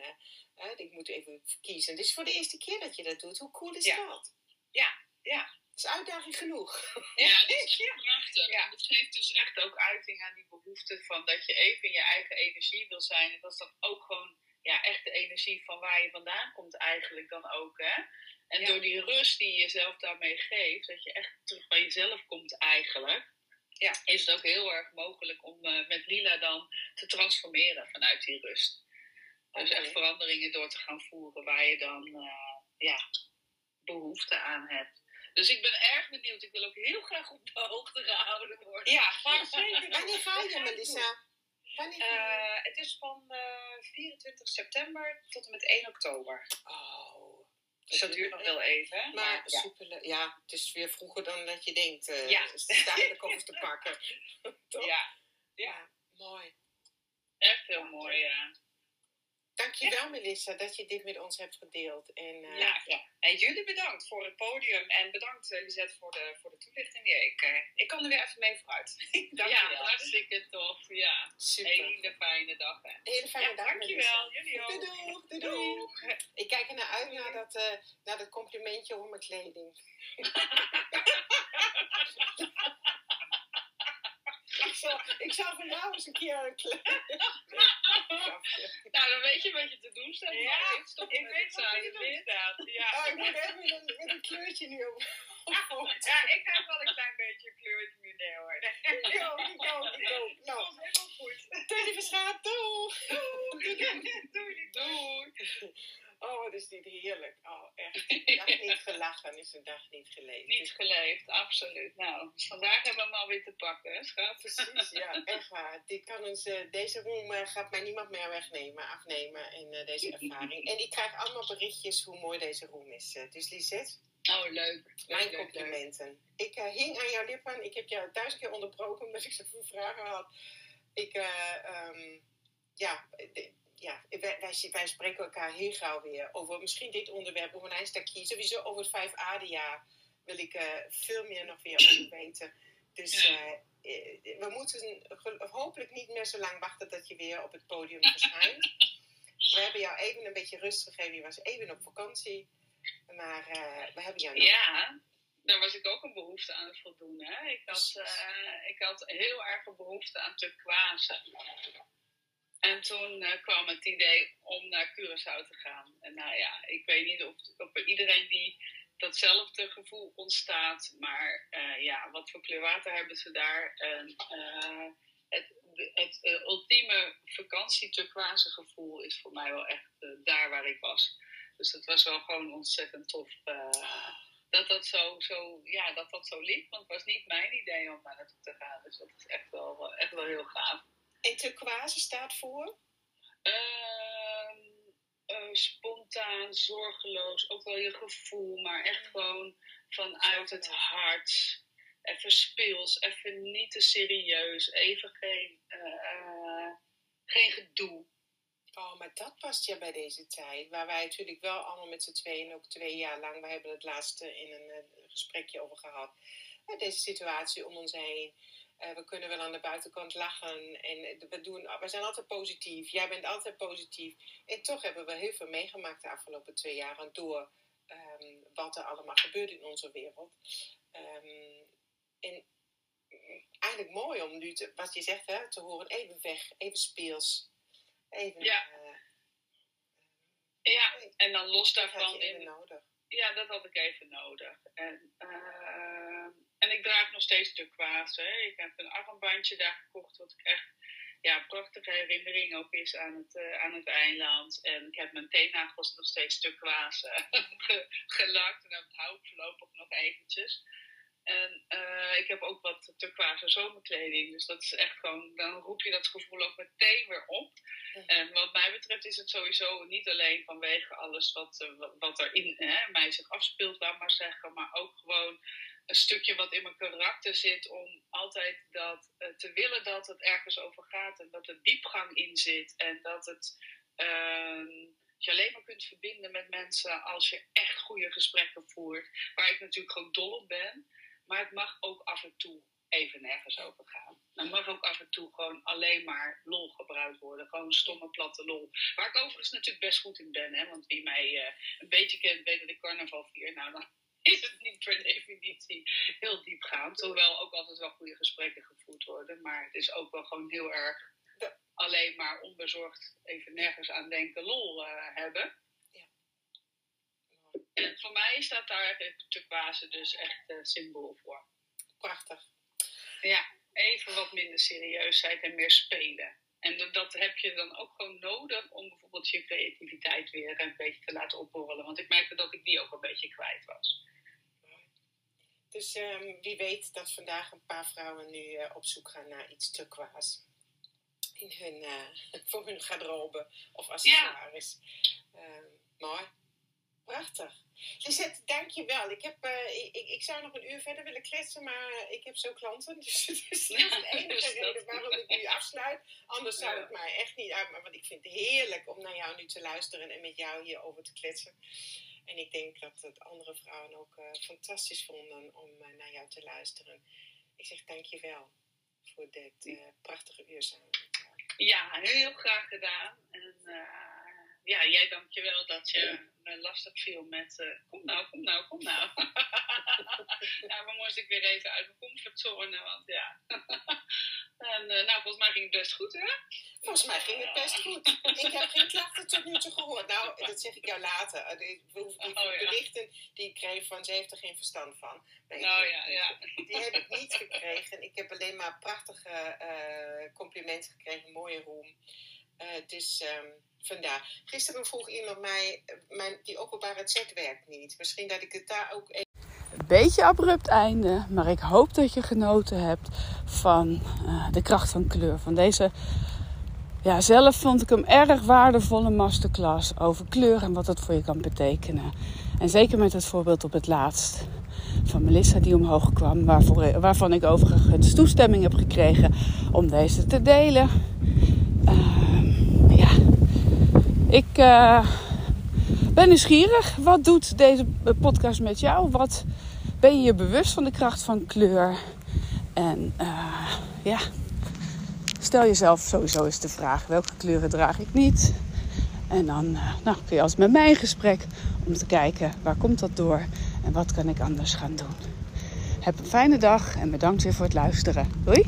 S2: uh, ik moet even kiezen. Dit is voor de eerste keer dat je dat doet. Hoe cool is
S4: ja.
S2: dat?
S4: Ja, ja
S2: is uitdaging genoeg.
S3: Ja, dat is prachtig. Ja. Het geeft dus echt ook uiting aan die behoefte van dat je even in je eigen energie wil zijn. En dat is dan ook gewoon ja, echt de energie van waar je vandaan komt eigenlijk dan ook. Hè? En
S4: Ja.
S3: door die rust die je jezelf daarmee geeft, dat je echt terug bij jezelf komt eigenlijk,
S4: Ja.
S3: is het ook heel erg mogelijk om eh, met Lila dan te transformeren vanuit die rust. Dus echt veranderingen door te gaan voeren waar je dan eh, ja, behoefte aan hebt. Dus ik ben erg benieuwd. Ik wil ook heel graag op de hoogte gehouden worden.
S4: Ja, ga zeker.
S2: Wanneer ga je. Melissa?
S4: Eh, het is van eh, 24 september tot en met 1 oktober.
S2: Oh.
S4: Dus dat duurt nog heel even. hè?
S2: Maar
S4: ja.
S2: super, ja, het is weer vroeger dan dat je denkt. eh
S4: Ja.
S2: De koffers te pakken. Toch?
S4: Ja.
S2: Ja, mooi.
S3: Echt heel mooi, ja.
S2: Dankjewel Melissa dat je dit met ons hebt gedeeld. En, eh,
S4: Ja, ja. En jullie bedankt voor het podium en bedankt uh, Lisette voor de, voor de toelichting weer. Ik, uh, ik kan er weer even mee vooruit. Dank
S3: ja,
S4: je wel.
S3: hartstikke tof. Ja,
S2: super.
S3: hele fijne dag. Hè.
S2: Hele fijne
S4: Ja,
S2: dag
S4: dankjewel. Jullie ook.
S2: Doei doei, doei doei. Ik kijk er naar uit naar dat, uh, naar dat complimentje over mijn kleding. ik, zal, ik zal vanavond eens een keer een kleding.
S3: nou, dan weet je wat je te doen staat.
S4: Ja,
S3: stop
S4: ik
S3: met
S4: weet
S3: het
S4: wat je te doen staat. Ja.
S2: Oh, ik moet even met een, met een kleurtje nu op.
S4: ja, ik heb wel een klein beetje een kleurtje nu, nee hoor.
S2: Ik ook, ik ook, ik ook. Nou,
S4: komt helemaal goed.
S2: Teddy Verschaat, doei!
S4: Doei, doei, doei.
S3: Doei.
S2: Oh, wat is dit heerlijk. Oh, echt. Een dag niet gelachen is een dag niet geleefd.
S3: Niet geleefd, absoluut. Nou, vandaag hebben we hem alweer te pakken, hè, schat?
S2: Precies, ja, echt waar. Dit kan ons, uh, deze room uh, gaat mij niemand meer wegnemen, afnemen in uh, deze ervaring. En ik krijg allemaal berichtjes hoe mooi deze room is. Dus Lisette,
S3: oh, leuk.
S2: mijn
S3: leuk,
S2: complimenten. Leuk. Ik hing aan jouw lippen. Ik heb jou duizend keer onderbroken omdat ik zoveel vragen had. Ik, um, ja, de, ja wij, wij, wij, spreken elkaar heel gauw weer over misschien dit onderwerp, over een eindstakje. Sowieso over het 5-ADA wil ik uh, veel meer nog weer over weten. Dus ja. uh, we moeten hopelijk niet meer zo lang wachten dat je weer op het podium verschijnt. we hebben jou even een beetje rust gegeven. Je was even op vakantie. Maar uh, we hebben jou nog.
S3: Ja, daar was ik ook een behoefte aan het voldoen. Hè? Ik, had, ik had heel erg een behoefte aan turquoise. En toen uh, kwam het idee om naar Curaçao te gaan. En nou ja, ik weet niet of, of iedereen die datzelfde gevoel ontstaat. Maar uh, ja, wat voor kleurwater hebben ze daar? En, uh, het, het ultieme vakantie turquoise gevoel is voor mij wel echt daar waar ik was. Dus dat was wel gewoon ontzettend tof. dat dat zo, zo, ja, dat dat zo liep. Want het was niet mijn idee om daar naartoe te gaan. Dus dat is echt wel, echt wel heel gaaf.
S2: En turquoise staat voor?
S3: Uh, uh, spontaan, zorgeloos, ook wel je gevoel, maar echt gewoon vanuit het hart. Even speels, even niet te serieus, even geen, uh, geen gedoe.
S2: Oh, maar dat past ja bij deze tijd. Waar wij natuurlijk wel allemaal met z'n tweeën, ook twee jaar lang, we hebben het laatste in een, een gesprekje over gehad. Deze situatie om ons heen. Uh, we kunnen wel aan de buitenkant lachen en we, doen, we zijn altijd positief. Jij bent altijd positief. En toch hebben we heel veel meegemaakt de afgelopen twee jaar door um, wat er allemaal gebeurt in onze wereld. Um, en eigenlijk mooi om nu, te, wat je zegt, hè, te horen, even weg, even speels. Even,
S3: ja.
S2: Uh,
S3: ja, en dan los daarvan.
S2: in, nodig.
S3: Ja, dat had ik even nodig. En, uh, en ik draag nog steeds turquoise. Hè. Ik heb een armbandje daar gekocht, wat ik echt ja, een prachtige herinnering ook is aan het, uh, aan het eiland. En ik heb mijn teennagels nog steeds turquoise gelakt. En dat hou ik voorlopig nog eventjes. En uh, ik heb ook wat turquoise zomerkleding. Dus dat is echt gewoon, dan roep je dat gevoel ook meteen weer op. Ja. En wat mij betreft is het sowieso niet alleen vanwege alles wat, uh, wat er in hè, mij zich afspeelt, laat maar zeggen. Maar ook gewoon een stukje wat in mijn karakter zit om altijd dat uh, te willen dat het ergens over gaat. En dat er diepgang in zit. En dat het ehm, je alleen maar kunt verbinden met mensen als je echt goede gesprekken voert. Waar ik natuurlijk gewoon dol op ben. Maar het mag ook af en toe even nergens over gaan. Dan mag ook af en toe gewoon alleen maar lol gebruikt worden. Gewoon stomme, platte lol. Waar ik overigens natuurlijk best goed in ben. Hè? Want wie mij uh, een beetje kent, weet dat ik carnaval vier. Nou, dan is het niet per definitie heel diepgaand. Hoewel ook altijd wel goede gesprekken gevoerd worden. Maar het is ook wel gewoon heel erg alleen maar onbezorgd even nergens aan denken lol uh, hebben.
S2: Ja.
S3: En voor mij staat daar turquoise dus echt uh, symbool voor.
S2: Prachtig.
S3: Ja, even wat minder serieusheid en meer spelen. En dat heb je dan ook gewoon nodig om bijvoorbeeld je creativiteit weer een beetje te laten opborrelen. Want ik merkte dat ik die ook een beetje kwijt was.
S2: Dus um, wie weet dat vandaag een paar vrouwen nu uh, op zoek gaan naar iets turquoise. In hun, uh, voor hun garderobe of accessoires. Ja. Uh, mooi. Prachtig. Lisette, dank je wel. Ik, heb, uh, ik, ik zou nog een uur verder willen kletsen, maar ik heb zo klanten. Dus het is de enige reden waarom ik nu afsluit. Anders zou het mij echt niet uit. Maar want ik vind het heerlijk om naar jou nu te luisteren en met jou hierover te kletsen. En ik denk dat het andere vrouwen ook uh, fantastisch vonden om uh, naar jou te luisteren. Ik zeg dank je wel voor dit prachtige uur samen
S3: Ja, heel graag gedaan. En ja, jij dank je wel dat je me lastig viel met uh, kom nou, kom nou, kom nou. nou, dan moest ik weer even uit mijn comfortzone, want ja. en uh, nou, volgens mij ging het best goed, hè?
S2: Volgens mij ging het best goed. ik heb geen klachten tot nu toe gehoord. Nou, dat zeg ik jou later. Die, die oh, berichten die ik kreeg van ze heeft er geen verstand van.
S3: Nee, oh, ja, ja.
S2: Die heb ik niet gekregen. Ik heb alleen maar prachtige uh, complimenten gekregen, mooie roem. Dus... Um. Gisteren vroeg iemand mij, mijn, die openbare chat werkt niet. Misschien dat ik het daar ook even...
S1: Een beetje abrupt einde, maar ik hoop dat je genoten hebt van uh, de kracht van kleur. Van deze, ja, zelf vond ik hem erg waardevolle masterclass over kleur en wat het voor je kan betekenen. En zeker met het voorbeeld op het laatst van Melissa die omhoog kwam, waarvoor, waarvan ik overigens toestemming heb gekregen om deze te delen. Uh, ik uh, ben nieuwsgierig. Wat doet deze podcast met jou? Wat ben je je bewust van de kracht van kleur? En uh, ja, stel jezelf sowieso eens de vraag: welke kleuren draag ik niet? En dan nou, kun je als met mij in gesprek om te kijken waar komt dat door en wat kan ik anders gaan doen. Heb een fijne dag en bedankt weer voor het luisteren. Doei!